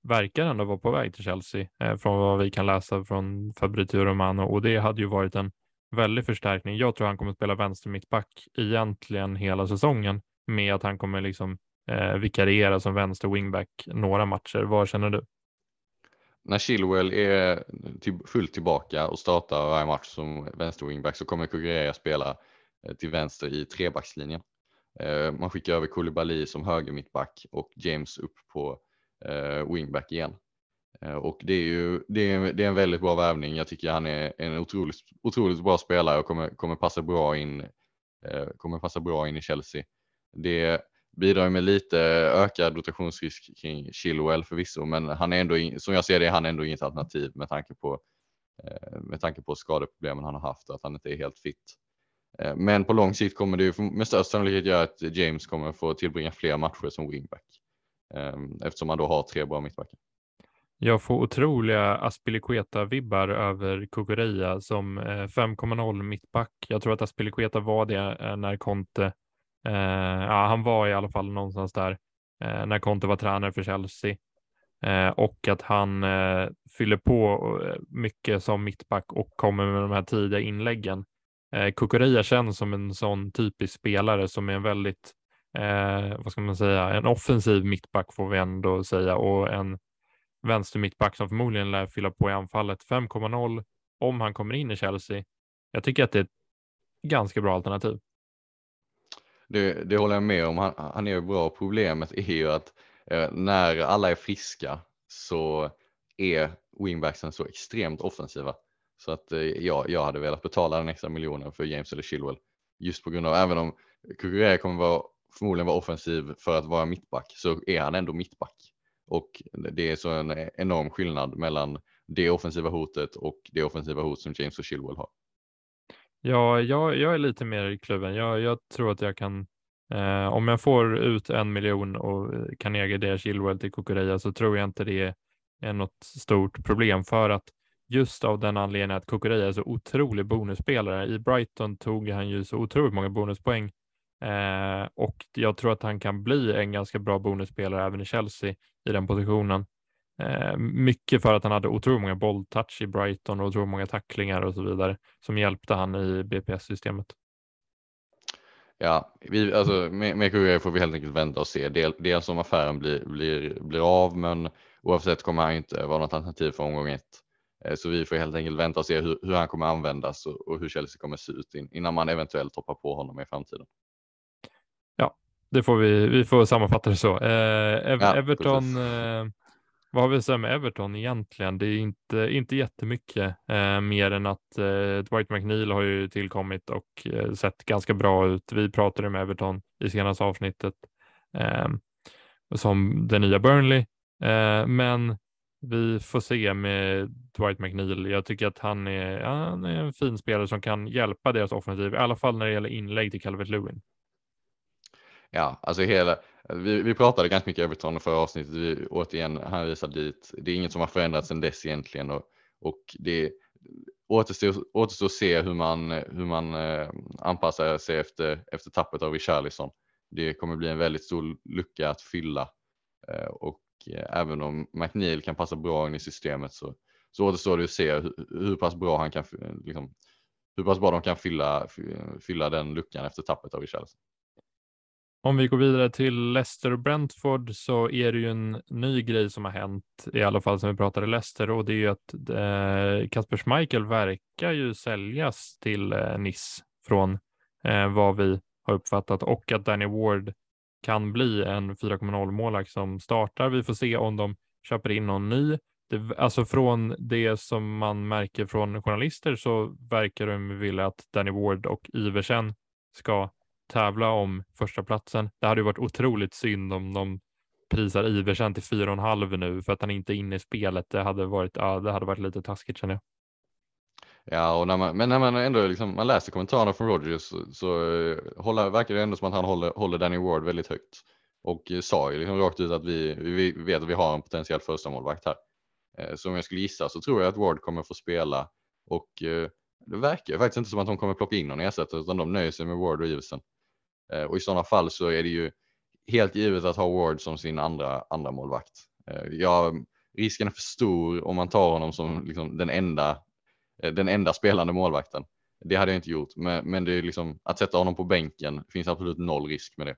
verkar ändå vara på väg till Chelsea eh, från vad vi kan läsa från Fabrizio Romano och det hade ju varit en väldig förstärkning. Jag tror han kommer spela vänster mittback egentligen hela säsongen med att han kommer liksom eh, vikariera som vänster wingback några matcher. Vad känner du? när Chilwell är fullt tillbaka och startar varje match som vänster wingback så kommer Kukureya spela eh, till vänster i trebackslinjen. Eh, man skickar över Koulibaly som höger mittback och James upp på eh, wingback igen. Eh, och det är ju det är, det är en väldigt bra värvning. Jag tycker han är en otroligt, otroligt bra spelare och kommer, kommer, passa bra in, eh, kommer passa bra in i Chelsea. Det, bidrar med lite ökad rotationsrisk kring Chilwell förvisso, men han är ändå, som jag ser det, han är ändå inget alternativ med tanke på, eh, med tanke på skadeproblemen han har haft och att han inte är helt fit. Eh, men på lång sikt kommer det ju med största sannolikhet göra att James kommer få tillbringa fler matcher som wingback ehm, eftersom han då har tre bra mittbackar. Jag får otroliga Aspilicueta-vibbar över Kukureya som eh, 5,0 mittback. Jag tror att Aspilicueta var det när Conte Eh, ja, han var i alla fall någonstans där eh, när Conte var tränare för Chelsea eh, och att han eh, fyller på eh, mycket som mittback och kommer med de här tidiga inläggen. Kukureya känns som en sån typisk spelare som är en väldigt, vad ska man säga, en offensiv mittback får vi ändå säga och en vänster mittback som förmodligen lär fylla på i anfallet 5,0 om han kommer in i Chelsea. Jag tycker att det är ett ganska bra alternativ. Det, det håller jag med om. Han, han är ju bra. Problemet är ju att eh, när alla är friska så är wingbacksen så extremt offensiva. Så att eh, jag, jag hade velat betala den extra miljonen för James eller Chilwell. Just på grund av, även om Kukurea kommer vara, förmodligen vara offensiv för att vara mittback så är han ändå mittback. Och det är så en enorm skillnad mellan det offensiva hotet och det offensiva hot som James och Chilwell har. Ja, jag, jag är lite mer kluven. Jag, jag tror att jag kan, eh, om jag får ut en miljon och eh, kan äga deras Chilwell till Kukureya så tror jag inte det är något stort problem för att just av den anledningen att Kukureya är så otrolig bonusspelare. I Brighton tog han ju så otroligt många bonuspoäng eh, och jag tror att han kan bli en ganska bra bonusspelare även i Chelsea i den positionen. Eh, mycket för att han hade otroligt många bolltouch i Brighton och otroligt många tacklingar och så vidare som hjälpte han i BPS-systemet. Ja, vi, alltså, med, med får vi helt enkelt vänta och se. Del, dels om affären blir, blir, blir av, men oavsett kommer han inte vara något alternativ för omgång ett. Eh, så vi får helt enkelt vänta och se hur, hur han kommer användas och, och, hur Chelsea kommer se ut in, innan man eventuellt hoppar på honom i framtiden. Ja, det får vi, vi får sammanfatta det så. Eh, Ev ja, Everton eh, vad har vi att säga med Everton egentligen? Det är inte, inte jättemycket eh, mer än att eh, Dwight McNeil har ju tillkommit och eh, sett ganska bra ut. Vi pratade med Everton i senaste avsnittet eh, som den nya Burnley, eh, men vi får se med Dwight McNeil. Jag tycker att han är, han är en fin spelare som kan hjälpa deras offensiv, i alla fall när det gäller inlägg till Calvert Lewin. Ja, alltså hela, vi, vi pratade ganska mycket Everton förra avsnittet. Vi, återigen hänvisar dit. Det är inget som har förändrats sedan dess egentligen och, och det återstår, återstår att se hur man, hur man eh, anpassar sig efter, efter tappet av Richarlison. Det kommer bli en väldigt stor lucka att fylla eh, och eh, även om McNeil kan passa bra in i systemet så, så återstår det att se hur, hur pass bra han kan liksom, hur pass bra de kan fylla, fylla den luckan efter tappet av Richarlison. Om vi går vidare till Leicester och Brentford så är det ju en ny grej som har hänt, i alla fall som vi pratade Leicester, och det är ju att eh, Kasper Schmeichel verkar ju säljas till eh, Nice från eh, vad vi har uppfattat och att Danny Ward kan bli en 4,0 målvakt som startar. Vi får se om de köper in någon ny. Det, alltså från det som man märker från journalister så verkar de vilja att Danny Ward och Iversen ska tävla om första platsen. Det hade ju varit otroligt synd om de prisar Iversen till 4,5 nu för att han inte är inne i spelet. Det hade varit, ja, det hade varit lite taskigt känner jag. Ja, och när man, men när man ändå liksom, man läser kommentarerna från Rogers så, så eh, håller, verkar det ändå som att han håller, håller Danny Ward väldigt högt och eh, sa ju liksom rakt ut att vi, vi vet att vi har en potentiell första målvakt här. Eh, så om jag skulle gissa så tror jag att Ward kommer få spela och det verkar faktiskt inte som att de kommer plocka in någon ersättare utan de nöjer sig med Ward och Iversen. Eh, och i sådana fall så är det ju helt givet att ha Ward som sin andra, andra målvakt. Eh, ja, risken är för stor om man tar honom som liksom den enda Eh, den enda spelande målvakten. Det hade jag inte gjort, men, men det är liksom att sätta honom på bänken finns absolut noll risk med det.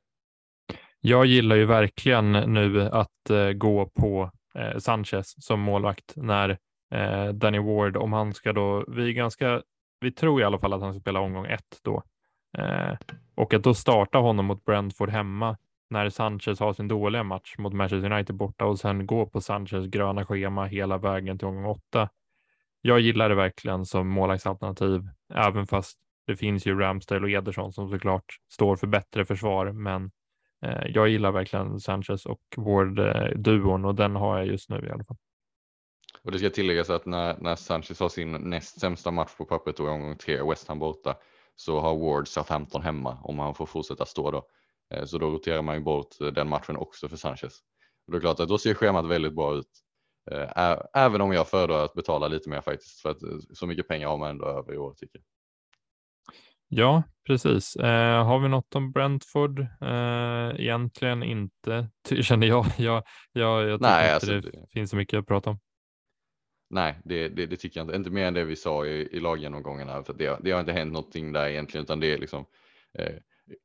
Jag gillar ju verkligen nu att eh, gå på eh, Sanchez som målvakt när eh, Danny Ward, om han ska då, vi ganska, vi tror i alla fall att han ska spela omgång ett då. Eh, och att då starta honom mot Brentford hemma när Sanchez har sin dåliga match mot Manchester United borta och sen gå på Sanchez gröna schema hela vägen till omgång åtta jag gillar det verkligen som målvaktsalternativ, även fast det finns ju Ramsdale och Ederson som såklart står för bättre försvar. Men eh, jag gillar verkligen Sanchez och Ward-duon och den har jag just nu i alla fall. Och det ska tilläggas att när, när Sanchez har sin näst sämsta match på pappret och omgång tre, West Ham borta, så har Ward Southampton hemma om han får fortsätta stå då. Eh, så då roterar man ju bort den matchen också för Sanchez. Och det är klart att då ser schemat väldigt bra ut Eh, även om jag föredrar att betala lite mer faktiskt för att eh, så mycket pengar har man ändå över i år tycker jag. Ja, precis. Eh, har vi något om Brentford? Eh, egentligen inte, känner jag. jag, jag, jag tycker Nej, inte alltså, det, det finns så mycket att prata om. Nej, det, det, det, tycker jag inte. Inte mer än det vi sa i, i laggenomgångarna. För det, det har inte hänt någonting där egentligen, utan det är liksom eh,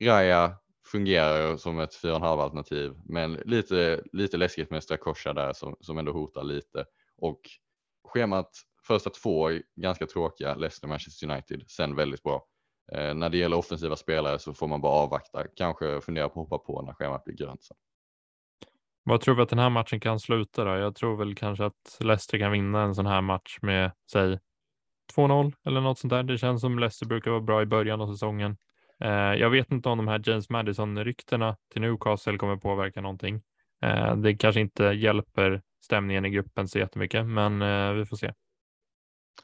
Raja fungerar som ett 4,5 alternativ, men lite, lite läskigt med Strakosha där som, som ändå hotar lite. Och schemat första två är ganska tråkiga, Leicester, Manchester United, sen väldigt bra. Eh, när det gäller offensiva spelare så får man bara avvakta, kanske fundera på att hoppa på när schemat blir grönt. Sen. Vad tror vi att den här matchen kan sluta då? Jag tror väl kanske att Leicester kan vinna en sån här match med, säg 2-0 eller något sånt där. Det känns som Leicester brukar vara bra i början av säsongen. Eh, jag vet inte om de här James Madison-ryktena till Newcastle kommer påverka någonting. Eh, det kanske inte hjälper stämningen i gruppen så jättemycket, men eh, vi får se.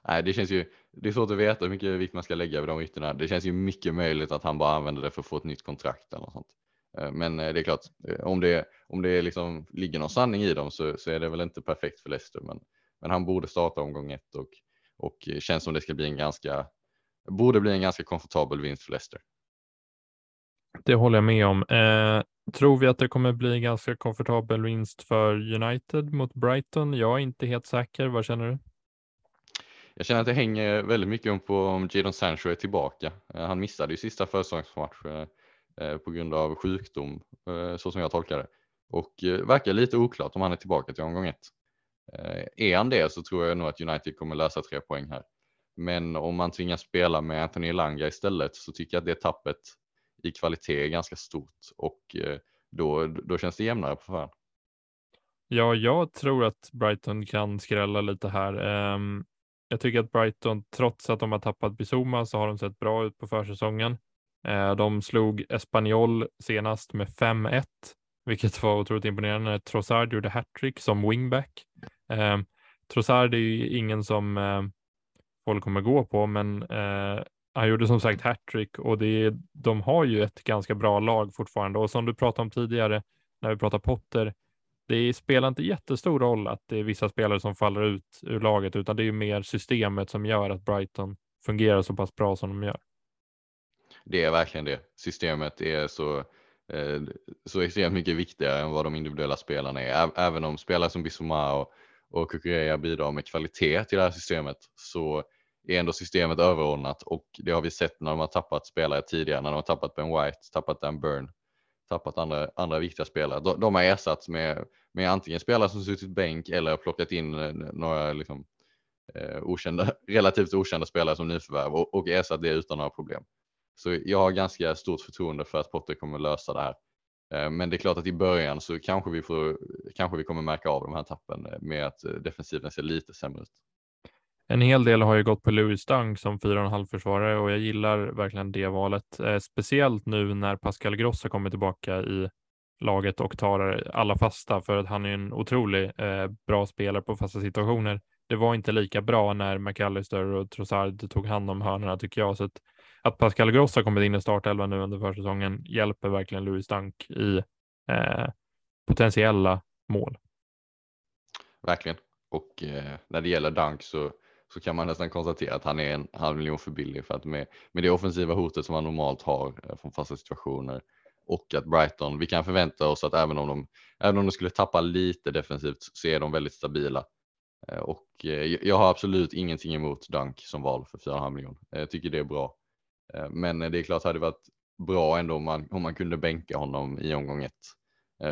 Nej, det känns ju, det är svårt att veta hur mycket vikt man ska lägga vid de ryktena. Det känns ju mycket möjligt att han bara använder det för att få ett nytt kontrakt eller något sånt. Men det är klart, om det, om det liksom ligger någon sanning i dem så, så är det väl inte perfekt för Leicester. Men, men han borde starta omgång ett och, och känns som det ska bli en ganska, borde bli en ganska komfortabel vinst för Leicester. Det håller jag med om. Eh, tror vi att det kommer bli ganska komfortabel vinst för United mot Brighton? Jag är inte helt säker. Vad känner du? Jag känner att det hänger väldigt mycket om på om Jadon Sancho är tillbaka. Eh, han missade ju sista försäsongsmatch eh, Eh, på grund av sjukdom, eh, så som jag tolkar det. Och eh, verkar lite oklart om han är tillbaka till omgång ett. Är han det så tror jag nog att United kommer lösa tre poäng här. Men om man tvingas spela med Anthony Langa istället så tycker jag att det tappet i kvalitet är ganska stort och då, då känns det jämnare på förhand. Ja, jag tror att Brighton kan skrälla lite här. Ehm, jag tycker att Brighton, trots att de har tappat Bizuma, så har de sett bra ut på försäsongen. Eh, de slog Espanyol senast med 5-1, vilket var otroligt imponerande. Trossard gjorde hattrick som wingback. Eh, Trossard är ju ingen som eh, folk kommer gå på, men han gjorde som sagt hattrick och det är, de har ju ett ganska bra lag fortfarande och som du pratade om tidigare när vi pratade Potter, det spelar inte jättestor roll att det är vissa spelare som faller ut ur laget utan det är ju mer systemet som gör att Brighton fungerar så pass bra som de gör. Det är verkligen det. Systemet är så, eh, så extremt mycket viktigare än vad de individuella spelarna är. Även om spelare som Bissouma och, och Kukureya bidrar med kvalitet till det här systemet så är ändå systemet överordnat och det har vi sett när de har tappat spelare tidigare, när de har tappat Ben White, tappat Dan Burn, tappat andra, andra viktiga spelare. De, de har ersatts med, med antingen spelare som suttit bänk eller plockat in eh, några liksom, eh, okända, relativt okända spelare som nyförvärv och, och ersatt det utan några problem. Så jag har ganska stort förtroende för att Potter kommer lösa det här. Eh, men det är klart att i början så kanske vi, får, kanske vi kommer märka av de här tappen eh, med att eh, defensiven ser lite sämre ut. En hel del har ju gått på Louis Dunk som 4,5 försvarare och jag gillar verkligen det valet. Eh, speciellt nu när Pascal Gross har kommit tillbaka i laget och tar alla fasta för att han är en otrolig eh, bra spelare på fasta situationer. Det var inte lika bra när McAllister och Trossard tog hand om hörnorna tycker jag. Så att, att Pascal Gross har kommit in i startelvan nu under försäsongen hjälper verkligen Louis Dunk i eh, potentiella mål. Verkligen. Och eh, när det gäller Dunk så så kan man nästan konstatera att han är en halv miljon för billig för att med, med det offensiva hotet som han normalt har eh, från fasta situationer och att Brighton, vi kan förvänta oss att även om de, även om de skulle tappa lite defensivt så är de väldigt stabila. Eh, och eh, jag har absolut ingenting emot Dunk som val för 4,5 miljoner. Eh, jag tycker det är bra. Men det är klart hade det varit bra ändå om man, om man kunde bänka honom i omgång ett.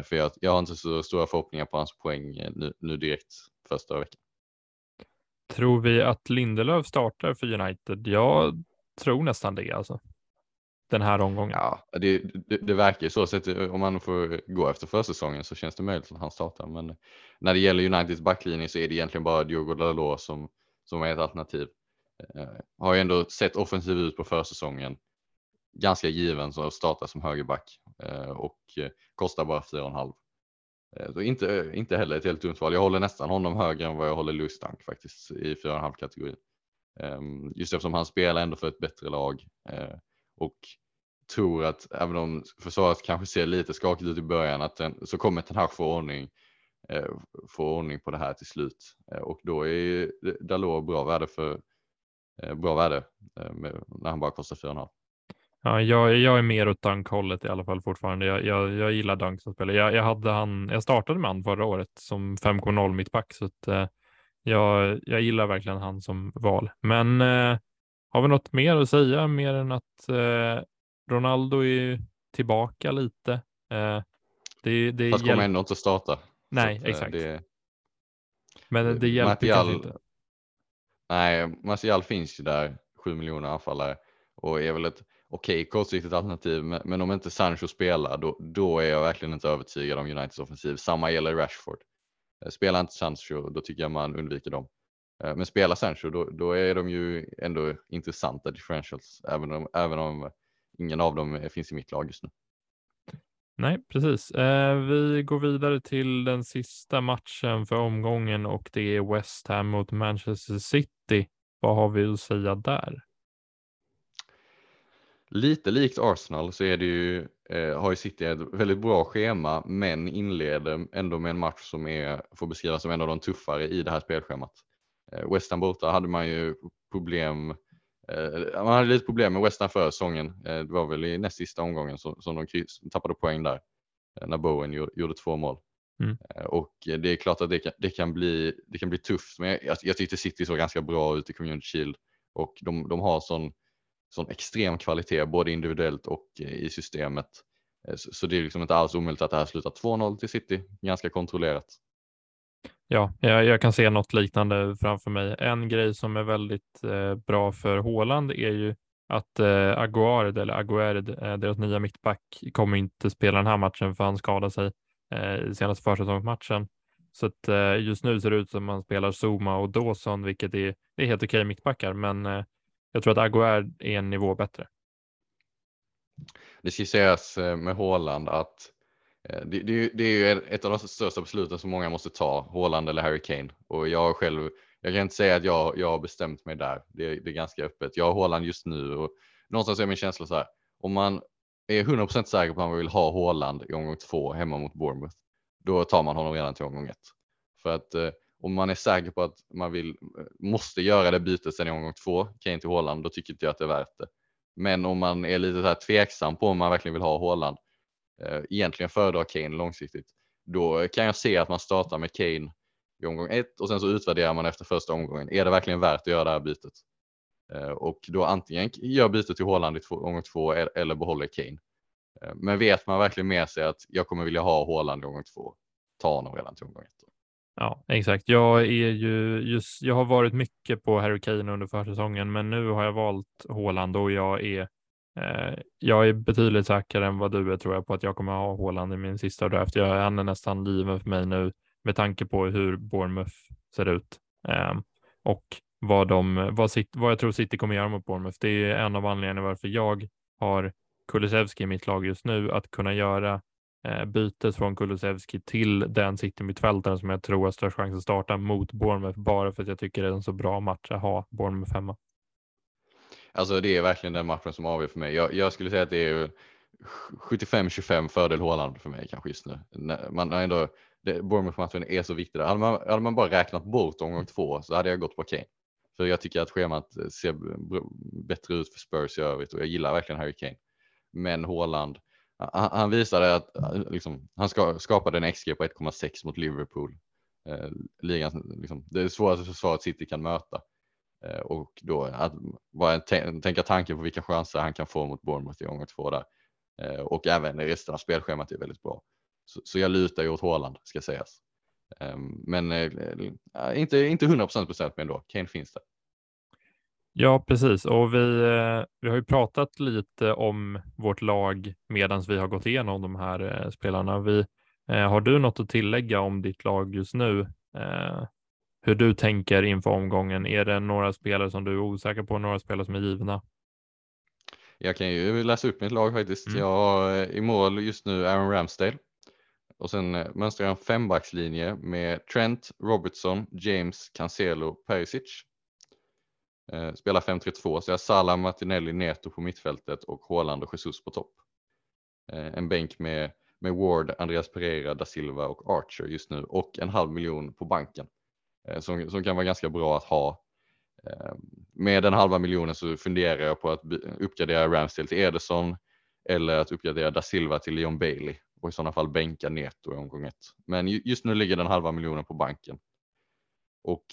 För jag, jag har inte så stora förhoppningar på hans poäng nu, nu direkt första veckan. Tror vi att Lindelöf startar för United? Jag tror nästan det alltså. Den här omgången. Ja, det, det, det verkar ju så. så om man får gå efter försäsongen så känns det möjligt att han startar. Men när det gäller Uniteds backlinje så är det egentligen bara Diogo Dalot som, som är ett alternativ. Eh, har ju ändå sett offensiv ut på försäsongen. Ganska given som startar som högerback eh, och eh, kostar bara 4,5. Så inte, inte heller ett helt dumt val. Jag håller nästan honom högre än vad jag håller Lustank Dunk faktiskt i 4,5 kategori. Ehm, just eftersom han spelar ändå för ett bättre lag och tror att även om försvaret kanske ser lite skakigt ut i början att den, så kommer Ten Hag få ordning, få ordning på det här till slut och då är Dalot bra värde för bra värde när han bara kostar 4,5. Ja, jag, jag är mer åt Dunk-hållet i alla fall fortfarande. Jag, jag, jag gillar Dunk som spelare. Jag, jag, hade han, jag startade med han förra året som 5,0 mittback, så att, eh, jag, jag gillar verkligen han som val. Men eh, har vi något mer att säga mer än att eh, Ronaldo är tillbaka lite? Eh, det, det Fast kommer ändå inte starta. Nej, eh, exakt. Det... Men det hjälper Martial... inte. Nej, Martial finns ju där, 7 miljoner anfallare och är väl ett okej okay, kortsiktigt alternativ, men, om inte Sancho spelar då, då är jag verkligen inte övertygad om Uniteds offensiv. Samma gäller Rashford. Eh, spelar inte Sancho, då tycker jag man undviker dem. Eh, men spelar Sancho, då, då är de ju ändå intressanta differentials, även om, även om ingen av dem finns i mitt lag just nu. Nej, precis. Eh, vi går vidare till den sista matchen för omgången och det är West Ham mot Manchester City. Vad har vi att säga där? Lite likt Arsenal så är det ju, eh, har ju City ett väldigt bra schema men inleder ändå med en match som är, får beskrivas som en av de tuffare i det här spelschemat. Eh, West Ham borta hade man ju problem, eh, man hade lite problem med West Ham förra säsongen. Eh, det var väl i näst sista omgången som, som de tappade poäng där eh, när Bowen gjorde, gjorde två mål. Mm. Eh, och det är klart att det kan, det kan, bli, det kan bli tufft men jag, jag tyckte City såg ganska bra ut i Community Shield och de, de har sån sån extrem kvalitet både individuellt och eh, i systemet. Eh, så det är liksom inte alls omöjligt att det här slutar 2-0 till City, ganska kontrollerat. Ja, jag, jag, kan se något liknande framför mig. En grej som är väldigt eh, bra för Håland är ju att eh, Aguard, eller Aguerd, eh, deras nya mittback, kommer inte spela den här matchen för han skadade sig eh, senaste försäsongsmatchen. Så att, eh, just nu ser det ut som man spelar Zuma och Dawson, vilket är, det är helt okej mittbackar, men eh, jag tror att Aguerd är en nivå bättre. Det ska sägas eh, med Håland att eh, det, det, det, är ju ett av de största besluten som många måste ta, Håland eller Harry Kane. Och jag själv, jag kan inte säga att jag, jag har bestämt mig där. Det, det är ganska öppet. Jag har Håland just nu och någonstans är min känsla så här. Om man är 100% säker på att man vill ha Håland i omgång två hemma mot Bournemouth, då tar man honom redan till omgång ett. För att eh, om man är säker på att man vill, eh, måste göra det bytet sen i omgång två, Kane till Håland, då tycker inte jag att det är värt det. Men om man är lite så här tveksam på om man verkligen vill ha Håland, eh, egentligen föredrar Kane långsiktigt, då kan jag se att man startar med Kane i omgång ett och sen så utvärderar man efter första omgången. Är det verkligen värt att göra det här bytet? Eh, och då antingen gör byte till Haaland i två, gånger två eller behåller Kane. Eh, men vet man verkligen med sig att jag kommer vilja ha Haaland i omgång två, ta honom redan till omgång ett. Ja, exakt. Jag är ju just, jag har varit mycket på Harry Kane under försäsongen, men nu har jag valt Haaland och jag är eh, jag är betydligt säkrare än vad du är tror jag på att jag kommer ha Haaland i min sista draft. Jag, han är nästan given för mig nu med tanke på hur Bournemouth ser ut eh, och vad, de, vad, vad jag tror City kommer göra mot Bournemouth. Det är en av anledningarna varför jag har Kulusevski i mitt lag just nu, att kunna göra eh, bytet från Kulusevski till den City-mittfältaren som jag tror har störst chans att starta mot Bournemouth, bara för att jag tycker det är en så bra match att ha Bournemouth hemma. Alltså det är verkligen den matchen som avgör för mig. Jag, jag skulle säga att det är 75-25 fördel Håland för mig kanske just nu. Man har ändå, Bournemouth-matchen är så viktig. Hade man, hade man bara räknat bort omgång två så hade jag gått på Kane. För jag tycker att schemat eh, ser bättre ut för Spurs i övrigt och jag gillar verkligen Harry Kane. Men Haaland, han, han visade att eh, liksom, han ska, skapade en XG på 1,6 mot Liverpool. Eh, ligan, liksom, det är svåraste försvaret City kan möta. Eh, och då att bara tänka tanken på vilka chanser han kan få mot Bournemouth i omgång två där. Eh, och även resten av spelschemat är väldigt bra. Så, så jag lutar ju åt Haaland ska sägas. Ehm, men eh, inte, inte 100% procent men ändå, Kane finns där. Ja, precis. Och vi, eh, vi har ju pratat lite om vårt lag medan vi har gått igenom de här eh, spelarna. Vi, har du något att tillägga om ditt lag just nu? Hur du tänker inför omgången? Är det några spelare som du är osäker på, några spelare som är givna? Jag kan ju läsa upp mitt lag faktiskt. Mm. Jag har i mål just nu Aaron Ramsdale och sen eh, mönstrar jag en fembackslinje med Trent, Robertson, James, Cancelo, Perisic. Eh, spelar 5-3-2 så jag har Salah, Martinelli, Neto på mittfältet och Haaland och Jesus på topp. Eh, en bänk med, med Ward, Andreas Pereira, da Silva och Archer just nu och en halv miljon på banken eh, som, som kan vara ganska bra att ha. Eh, med den halva miljonen så funderar jag på att uppgradera Ramsdale till Ederson eller att uppgradera da Silva till Leon Bailey och i sådana fall bänka Neto i omgång ett. Men just nu ligger den halva miljonen på banken. Och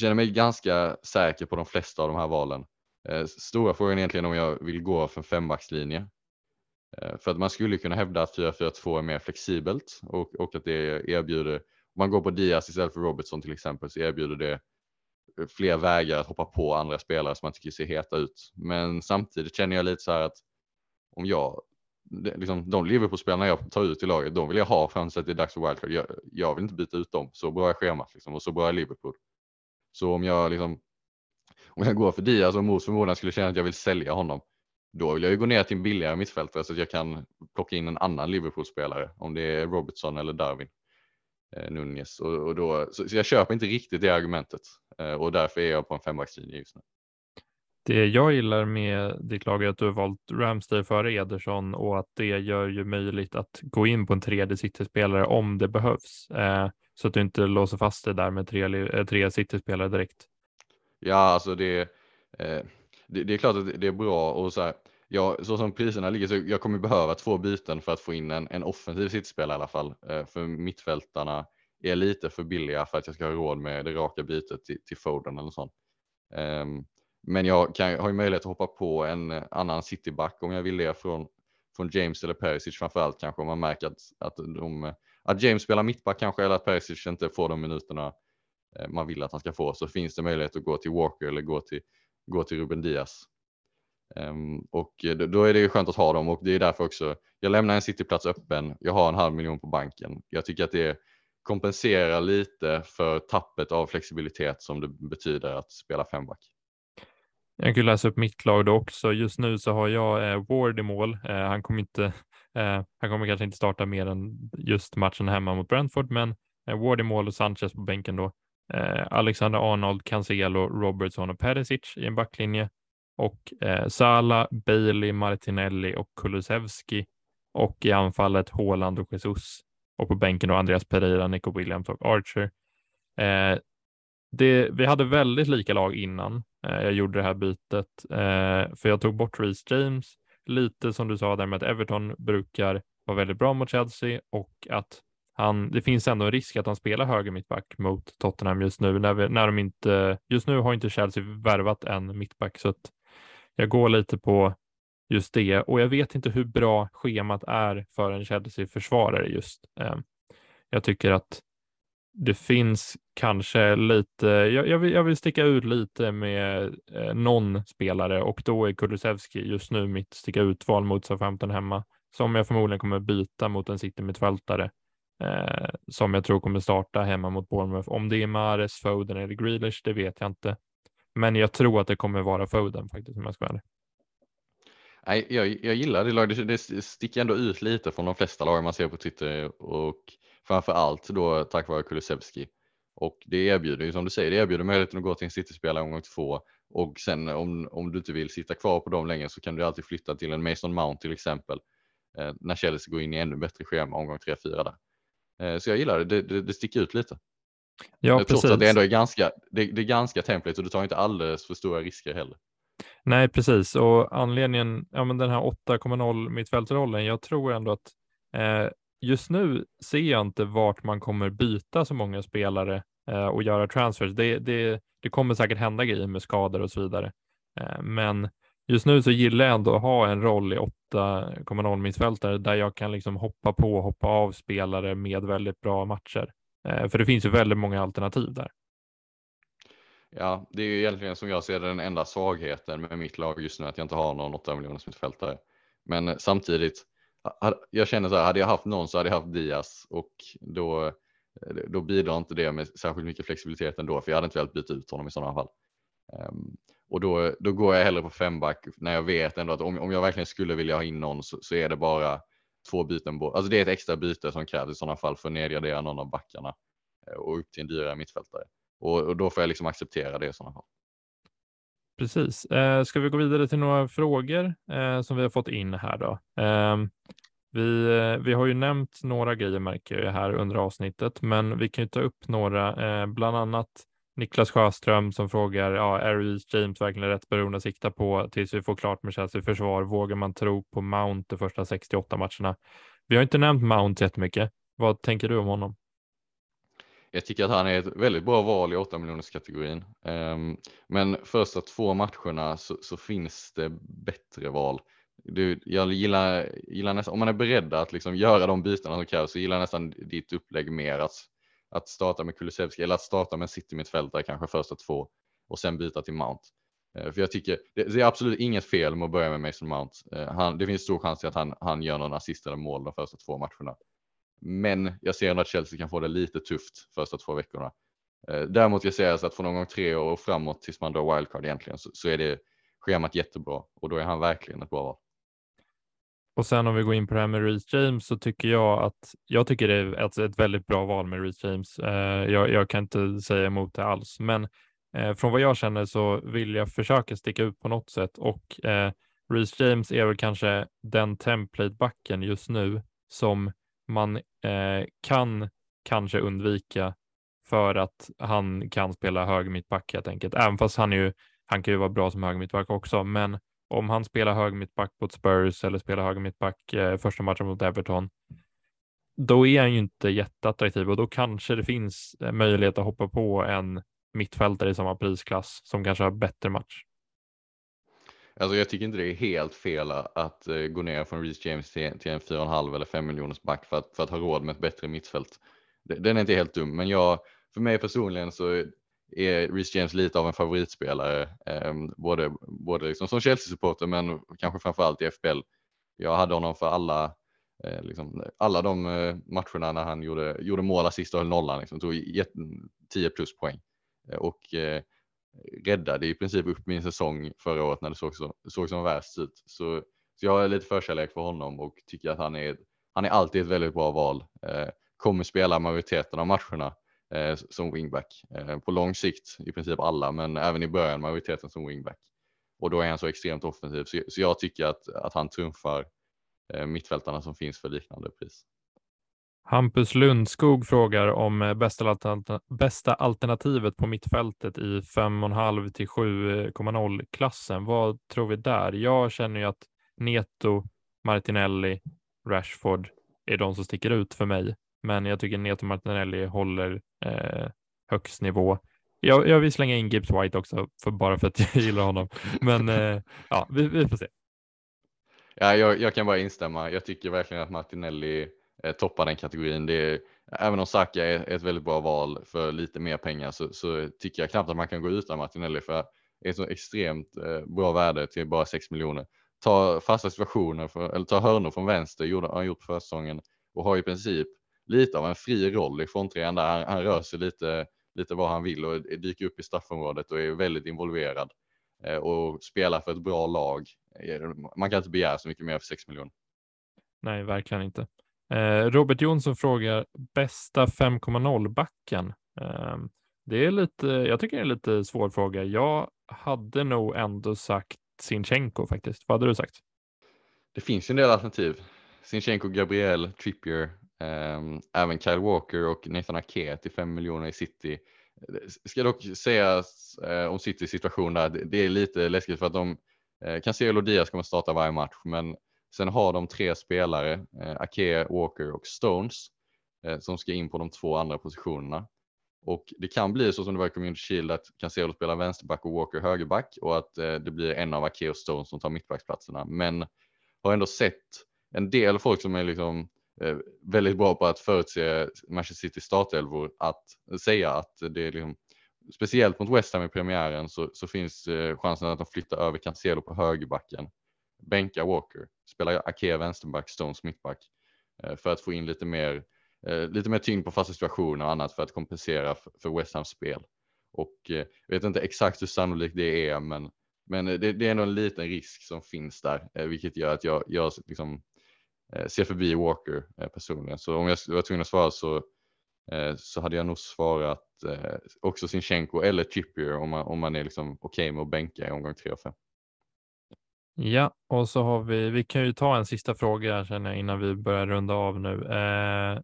känner mig ganska säker på de flesta av de här valen. Eh, stora frågan är egentligen om jag vill gå för en fembackslinje. Eh, för att man skulle kunna hävda att 4-4-2 är mer flexibelt och, och att det erbjuder, om man går på Diaz istället för Robertson till exempel, så erbjuder det fler vägar att hoppa på andra spelare som man tycker ser heta ut. Men samtidigt känner jag lite så här att om jag liksom, de Liverpool-spelarna jag tar ut i laget, de vill jag ha fram till det är dags för wildcard. Jag, jag, vill inte byta ut dem. Så bra är schemat liksom, och så bra är Liverpool. Så om jag liksom, om jag går för Diaz och mot förmodan skulle känna att jag vill sälja honom, då vill jag ju gå ner till en billigare mittfältare så att jag kan plocka in en annan Liverpool-spelare, om det är Robertson eller Darwin eh, Nunez. Och, och då, så, så, jag köper inte riktigt det argumentet eh, och därför är jag på en fembackslinje just nu. Det jag gillar med ditt lag är att du har valt Ramsdale före Ederson och att det gör ju möjligt att gå in på en tredje City-spelare om det behövs. Eh, så att du inte låser fast dig där med tre, eh, tre City-spelare direkt. Ja, alltså det, eh, det, det, är klart att det är bra och så här, ja, så som priserna ligger så jag kommer behöva två byten för att få in en, en offensiv City-spelare i alla fall. Eh, för mittfältarna är lite för billiga för att jag ska ha råd med det raka bytet till, till Foden eller sånt. Um, men jag kan, har ju möjlighet att hoppa på en eh, annan cityback om jag vill det från, från James eller Perisic framförallt kanske om man märker att, att, de, eh, att James spelar mittback kanske eller att Perisic inte får de minuterna eh, man vill att han ska få så finns det möjlighet att gå till Walker eller gå till, gå till Ruben Diaz. Um, ehm, och då är det ju skönt att ha dem och det är därför också jag lämnar en cityplats öppen. Jag har en halv miljon på banken. Jag tycker att det kompenserar lite för tappet av flexibilitet som det betyder att spela femback. Jag kan läsa upp mitt lag då också. Just nu så har jag eh, Ward i mål. Eh, han kommer inte, eh, han kommer kanske inte starta mer än just matchen hemma mot Brentford, men eh, Ward i mål och Sanchez på bänken då. Eh, Alexander Arnold, Cancelo, Robertson och Perisic i en backlinje och eh, Sala, Bailey, Martinelli och Kulusevski och i anfallet Haaland och Jesus och på bänken då Andreas Pereira, Nico Williams och Archer. Eh, det, vi hade väldigt lika lag innan Eh, jag gjorde det här bytet, eh, för jag tog bort Reece James, lite som du sa där med att Everton brukar vara väldigt bra mot Chelsea och att han, det finns ändå en risk att han spelar höger mittback mot Tottenham just nu när, vi, när de inte, just nu har inte Chelsea värvat en mittback. Så att jag går lite på just det. Och jag vet inte hur bra schemat är för en Chelsea-försvarare just. Eh, jag tycker att det finns kanske lite, jag, jag, vill, jag vill sticka ut lite med eh, någon spelare och då är Kulusevski just nu mitt sticka ut-val mot Southampton hemma som jag förmodligen kommer byta mot en City-mittfältare eh, som jag tror kommer starta hemma mot Bournemouth. Om det är Mares, Foden eller Grealish, det vet jag inte. Men jag tror att det kommer vara Foden faktiskt om jag ska vara ärlig. Nej, jag, jag gillar det laget. Det sticker ändå ut lite från de flesta lag man ser på Twitter och framför allt då tack vare Kulusevski. Och det erbjuder ju som du säger, det erbjuder möjligheten att gå till en City-spelare omgång två och sen om, om du inte vill sitta kvar på dem länge så kan du alltid flytta till en Mason Mount till exempel eh, när Chelsea går in i ännu bättre schema omgång 3-4 där. Eh, så jag gillar det, det, det, det sticker ut lite. Ja, Trots precis. att det ändå är ganska, det, det är ganska templigt och du tar inte alldeles för stora risker heller. Nej, precis. Och anledningen, ja men den här 8,0 mittfältrollen, jag tror ändå att eh, just nu ser jag inte vart man kommer byta så många spelare eh, och göra transfers. Det, det, det kommer säkert hända grejer med skador och så vidare. Eh, men just nu så gillar jag ändå att ha en roll i 8,0 mittfältare där jag kan liksom hoppa på och hoppa av spelare med väldigt bra matcher. Eh, för det finns ju väldigt många alternativ där. Ja, det är ju egentligen som jag ser det den enda svagheten med mitt lag just nu att jag inte har någon 8 miljoners mittfältare. Men samtidigt, jag känner så här, hade jag haft någon så hade jag haft Diaz och då, då bidrar inte det med särskilt mycket flexibilitet ändå, för jag hade inte velat byta ut honom i sådana fall. Um, och då, då går jag hellre på femback när jag vet ändå att om, om jag verkligen skulle vilja ha in någon så, så är det bara två byten. Alltså det är ett extra byte som krävs i sådana fall för att nedgradera någon av backarna eh, och upp till en dyrare mittfältare. Och, och då får jag liksom acceptera det i sådana fall. Precis. Eh, ska vi gå vidare till några frågor eh, som vi har fått in här då? Eh, vi, eh, vi har ju nämnt några grejer märker jag här under avsnittet, men vi kan ju ta upp några, eh, bland annat Niklas Sjöström som frågar, ja, är Reece James verkligen rätt beroende att sikta på tills vi får klart med Chelsea försvar? Vågar man tro på Mount de första 68 matcherna? Vi har inte nämnt Mount jättemycket. Vad tänker du om honom? Jag tycker att han är ett väldigt bra val i 8 miljoners kategorin. Um, ehm, men första två matcherna så, så, finns det bättre val. Du, jag gillar, gillar nästan, om man är beredd att liksom göra de bitarna som krävs så gillar jag nästan ditt upplägg mer att, att starta med Kulusevski eller att starta med city mittfältare kanske första två och sen byta till Mount. Eh, för jag tycker det, det, är absolut inget fel med att börja med Mason Mount. Eh, han, det finns stor chans till att han, han gör någon assist eller mål de första två matcherna. Men jag ser ändå att Chelsea kan få det lite tufft första två veckorna. Eh, däremot jag ser att från omgång tre och framåt tills man drar wildcard egentligen så, så är det schemat jättebra och då är han verkligen ett bra val. Och sen om vi går in på det här med Reece James så tycker jag att jag tycker det är ett, ett väldigt bra val med Reece James. Eh, jag, jag, kan inte säga emot det alls, men eh, från vad jag känner så vill jag försöka sticka ut på något sätt och eh, Reece James är väl kanske den templatebacken just nu som man eh, kan kanske undvika för att han kan spela hög mittback helt enkelt. Även fast han, är ju, han kan ju vara bra som hög mittback också. Men om han spelar hög mittback mot Spurs eller spelar hög mittback eh, första matchen mot Everton, då är han ju inte jätteattraktiv och då kanske det finns eh, möjlighet att hoppa på en mittfältare i samma prisklass som kanske har bättre match. Alltså jag tycker inte det är helt fel att uh, gå ner från Reece James till, till en 4,5 eller 5 miljoners back för att, för att ha råd med ett bättre mittfält. Den är inte helt dum, men jag, för mig personligen så är Reece James lite av en favoritspelare, eh, både, både liksom som Chelsea-supporter men kanske framförallt i FBL. Jag hade honom för alla, eh, liksom, alla de eh, matcherna när han gjorde, gjorde mål, assist och höll nollan, liksom, tog 10 plus poäng. Eh, och eh, räddade i princip upp min säsong förra året när det såg, så, såg som värst ut. Så, så jag är lite förkärlek för honom och tycker att han är, han är alltid ett väldigt bra val. Eh, kommer spela majoriteten av matcherna eh, som wingback. Eh, på lång sikt i princip alla, men även i början majoriteten som wingback. Och då är han så extremt offensiv, så, så jag tycker att, att han trumfar eh, mittfältarna som finns för liknande pris. Hampus Lundskog frågar om eh, bästa, bästa alternativet på mittfältet i 5,5 till 7,0 klassen. Vad tror vi där? Jag känner ju att Neto, Martinelli, Rashford är de som sticker ut för mig. men jag tycker Neto Martinelli håller eh, högst nivå. Jag, jag vill slänga in Gibbs White också, för, bara för att jag gillar honom. Men eh, ja, vi, vi, får se. Ja, jag, jag, kan bara instämma. Jag tycker verkligen att Martinelli Eh, toppa toppar den kategorin. Det är, även om Saka är ett väldigt bra val för lite mer pengar så, så tycker jag knappt att man kan gå utan Martinelli för det är så extremt eh, bra värde till bara 6 miljoner. Ta fasta situationer, för, eller ta hörnor från vänster, gjorde, har han gjort för säsongen och har i princip lite av en fri roll i frontrean där han, han rör sig lite, lite vad han vill och dyker upp i straffområdet och är väldigt involverad eh, och spelar för ett bra lag. Eh, man kan inte begära så mycket mer för 6 miljoner. Nej, verkligen inte. Eh, Robert Jonsson frågar bästa 5,0 backen. Ehm, det är lite, jag tycker det är en lite svår fråga. Jag hade nog ändå sagt Sinchenko faktiskt. Vad hade du sagt? Det finns ju en del alternativ. Sinchenko, Gabriel, Trippier, Um, även Kyle Walker och Nathan Ake till 5 miljoner i City. Eh, ska dock sägas äh, eh, om Citys situation där, det, det, är lite läskigt för att de, äh, Cancelo och Diaz kommer starta varje match, men sen har de tre spelare, eh, Ake, Walker och Stones, eh, som ska in på de två andra positionerna. Och det kan bli så som det var i Community Shield att Cancelo spelar vänsterback och Walker högerback och att eh, det blir en av Ake och Stones som tar mittbacksplatserna. Men har ändå sett en del folk som är liksom Eh, väldigt bra på att förutse Manchester City startelvor att säga att det är liksom, speciellt mot West Ham i premiären så, så finns eh, chansen att de flyttar över Cancelo på högerbacken, bänka Walker, spelar Ake vänsterback, Stones mittback eh, för att få in lite mer, eh, lite mer tyngd på fasta situationer och annat för att kompensera för, West Hams spel. Och eh, jag vet inte exakt hur sannolikt det är, men, men det, det är ändå en liten risk som finns där, vilket gör att jag, jag liksom ser förbi Walker personligen. Så om jag var tvungen att svara så, så hade jag nog svarat också Sinchenko eller Trippier om man, om man är liksom okej okay med att bänka i omgång 3 och 5. Ja, och så har vi, vi kan ju ta en sista fråga känner jag innan vi börjar runda av nu. Eh,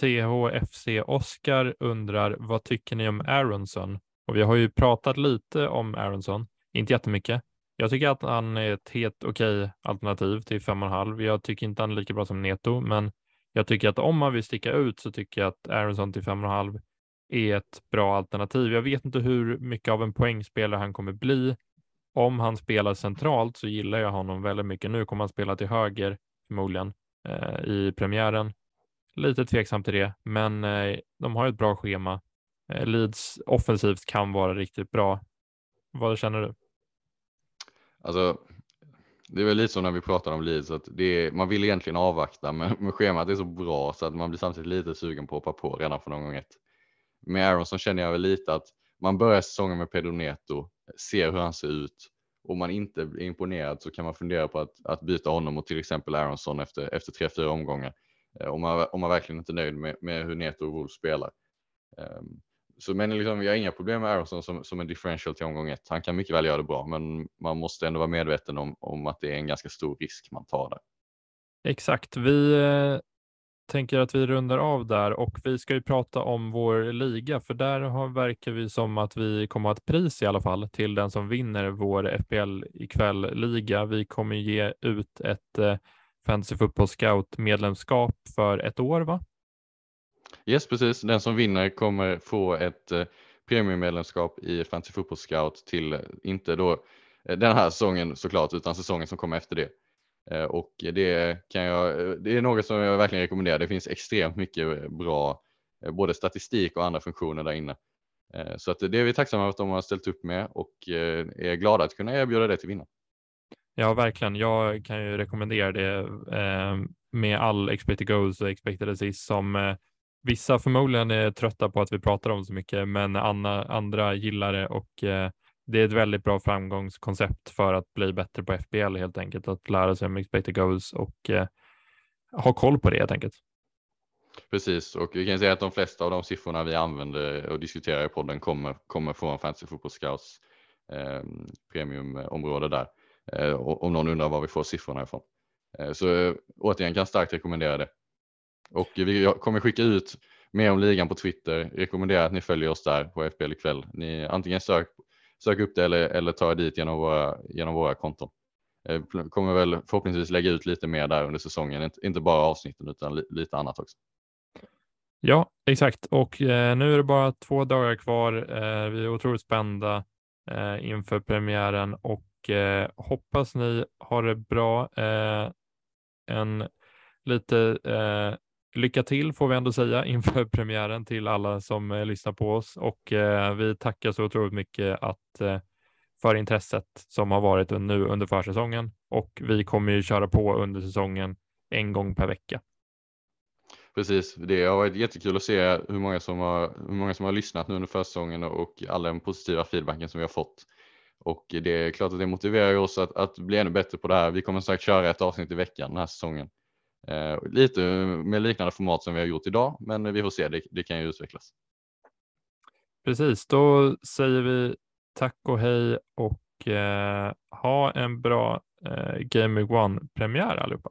THFC Oskar undrar, vad tycker ni om Aronson? Och vi har ju pratat lite om Aronson, inte jättemycket, jag tycker att han är ett helt okej alternativ till 5,5. Jag tycker inte han är lika bra som Neto, men jag tycker att om man vill sticka ut så tycker jag att Aronson till 5,5 är ett bra alternativ. Jag vet inte hur mycket av en poängspelare han kommer bli. Om han spelar centralt så gillar jag honom väldigt mycket. Nu kommer han spela till höger förmodligen eh, i premiären. Lite tveksam till det, men eh, de har ett bra schema. Eh, Leeds offensivt kan vara riktigt bra. Vad känner du? Alltså, det är väl lite som när vi pratar om Leeds, att det är, man vill egentligen avvakta, men, men schemat är så bra så att man blir samtidigt lite sugen på att hoppa på redan från omgång ett. Med Aronson känner jag väl lite att man börjar säsongen med Pedro Neto, ser hur han ser ut. Om man inte är imponerad så kan man fundera på att, att byta honom och till exempel Aronsson efter, efter tre, fyra omgångar. Eh, om man, om man verkligen inte är nöjd med, med hur Neto och Wolf spelar. Um, så, men liksom, jag har inga problem med Aronsson som, som en differential till omgång ett. Han kan mycket väl göra det bra, men man måste ändå vara medveten om, om att det är en ganska stor risk man tar där. Exakt. Vi eh, tänker att vi rundar av där och vi ska ju prata om vår liga, för där har, verkar vi som att vi kommer att ha ett pris i alla fall till den som vinner vår FPL ikväll-liga. Vi kommer ge ut ett eh, Fantasy Football Scout medlemskap för ett år, va? Yes, precis. Den som vinner kommer få ett eh, premiummedlemskap i Fantasy Football Scout till, eh, inte då eh, den här säsongen såklart, utan säsongen som kommer efter det. Eh, och det, kan jag, eh, det är något som jag verkligen rekommenderar. Det finns extremt mycket eh, bra, både statistik och andra funktioner där inne. Så att det är vi tacksamma för att de har ställt upp med och är glada att kunna erbjuda det till vinnare. Ja, verkligen. Jag kan ju rekommendera det med all expected goals och expected assist som vissa förmodligen är trötta på att vi pratar om så mycket, men andra, gillar det och det är ett väldigt bra framgångskoncept för att bli bättre på FBL helt enkelt, att lära sig om expected goals och eh, ha koll på det helt enkelt. Precis, och vi kan säga att de flesta av de siffrorna vi använder och diskuterar i podden kommer, kommer från Fantasy Football Scouts eh, premiumområde där. Eh, om någon undrar var vi får siffrorna ifrån. Eh, så eh, återigen kan starkt rekommendera det. Och vi kommer skicka ut mer om ligan på Twitter. Rekommenderar att ni följer oss där på FBL ikväll. Ni antingen sök, söka upp det eller, eller ta dit genom våra, genom våra konton. Eh, Jag kommer väl förhoppningsvis lägga ut lite mer där under säsongen, inte, bara avsnitten utan lite annat också. Ja, exakt. Och eh, nu är det bara två dagar kvar. Eh, vi är otroligt spända eh, inför premiären och eh, hoppas ni har det bra. Eh, en lite eh, lycka till får vi ändå säga inför premiären till alla som eh, lyssnar på oss och eh, vi tackar så otroligt mycket att eh, för intresset som har varit nu under försäsongen och vi kommer ju köra på under säsongen en gång per vecka. Precis, det har varit jättekul att se hur många som har, hur många som har lyssnat nu under försäsongen och all den positiva feedbacken som vi har fått. Och det är klart att det motiverar oss att, att bli ännu bättre på det här. Vi kommer sagt köra ett avsnitt i veckan den här säsongen. Eh, lite med liknande format som vi har gjort idag, men vi får se, det, det kan ju utvecklas. Precis, då säger vi tack och hej och eh, ha en bra eh, Game Week One-premiär allihopa.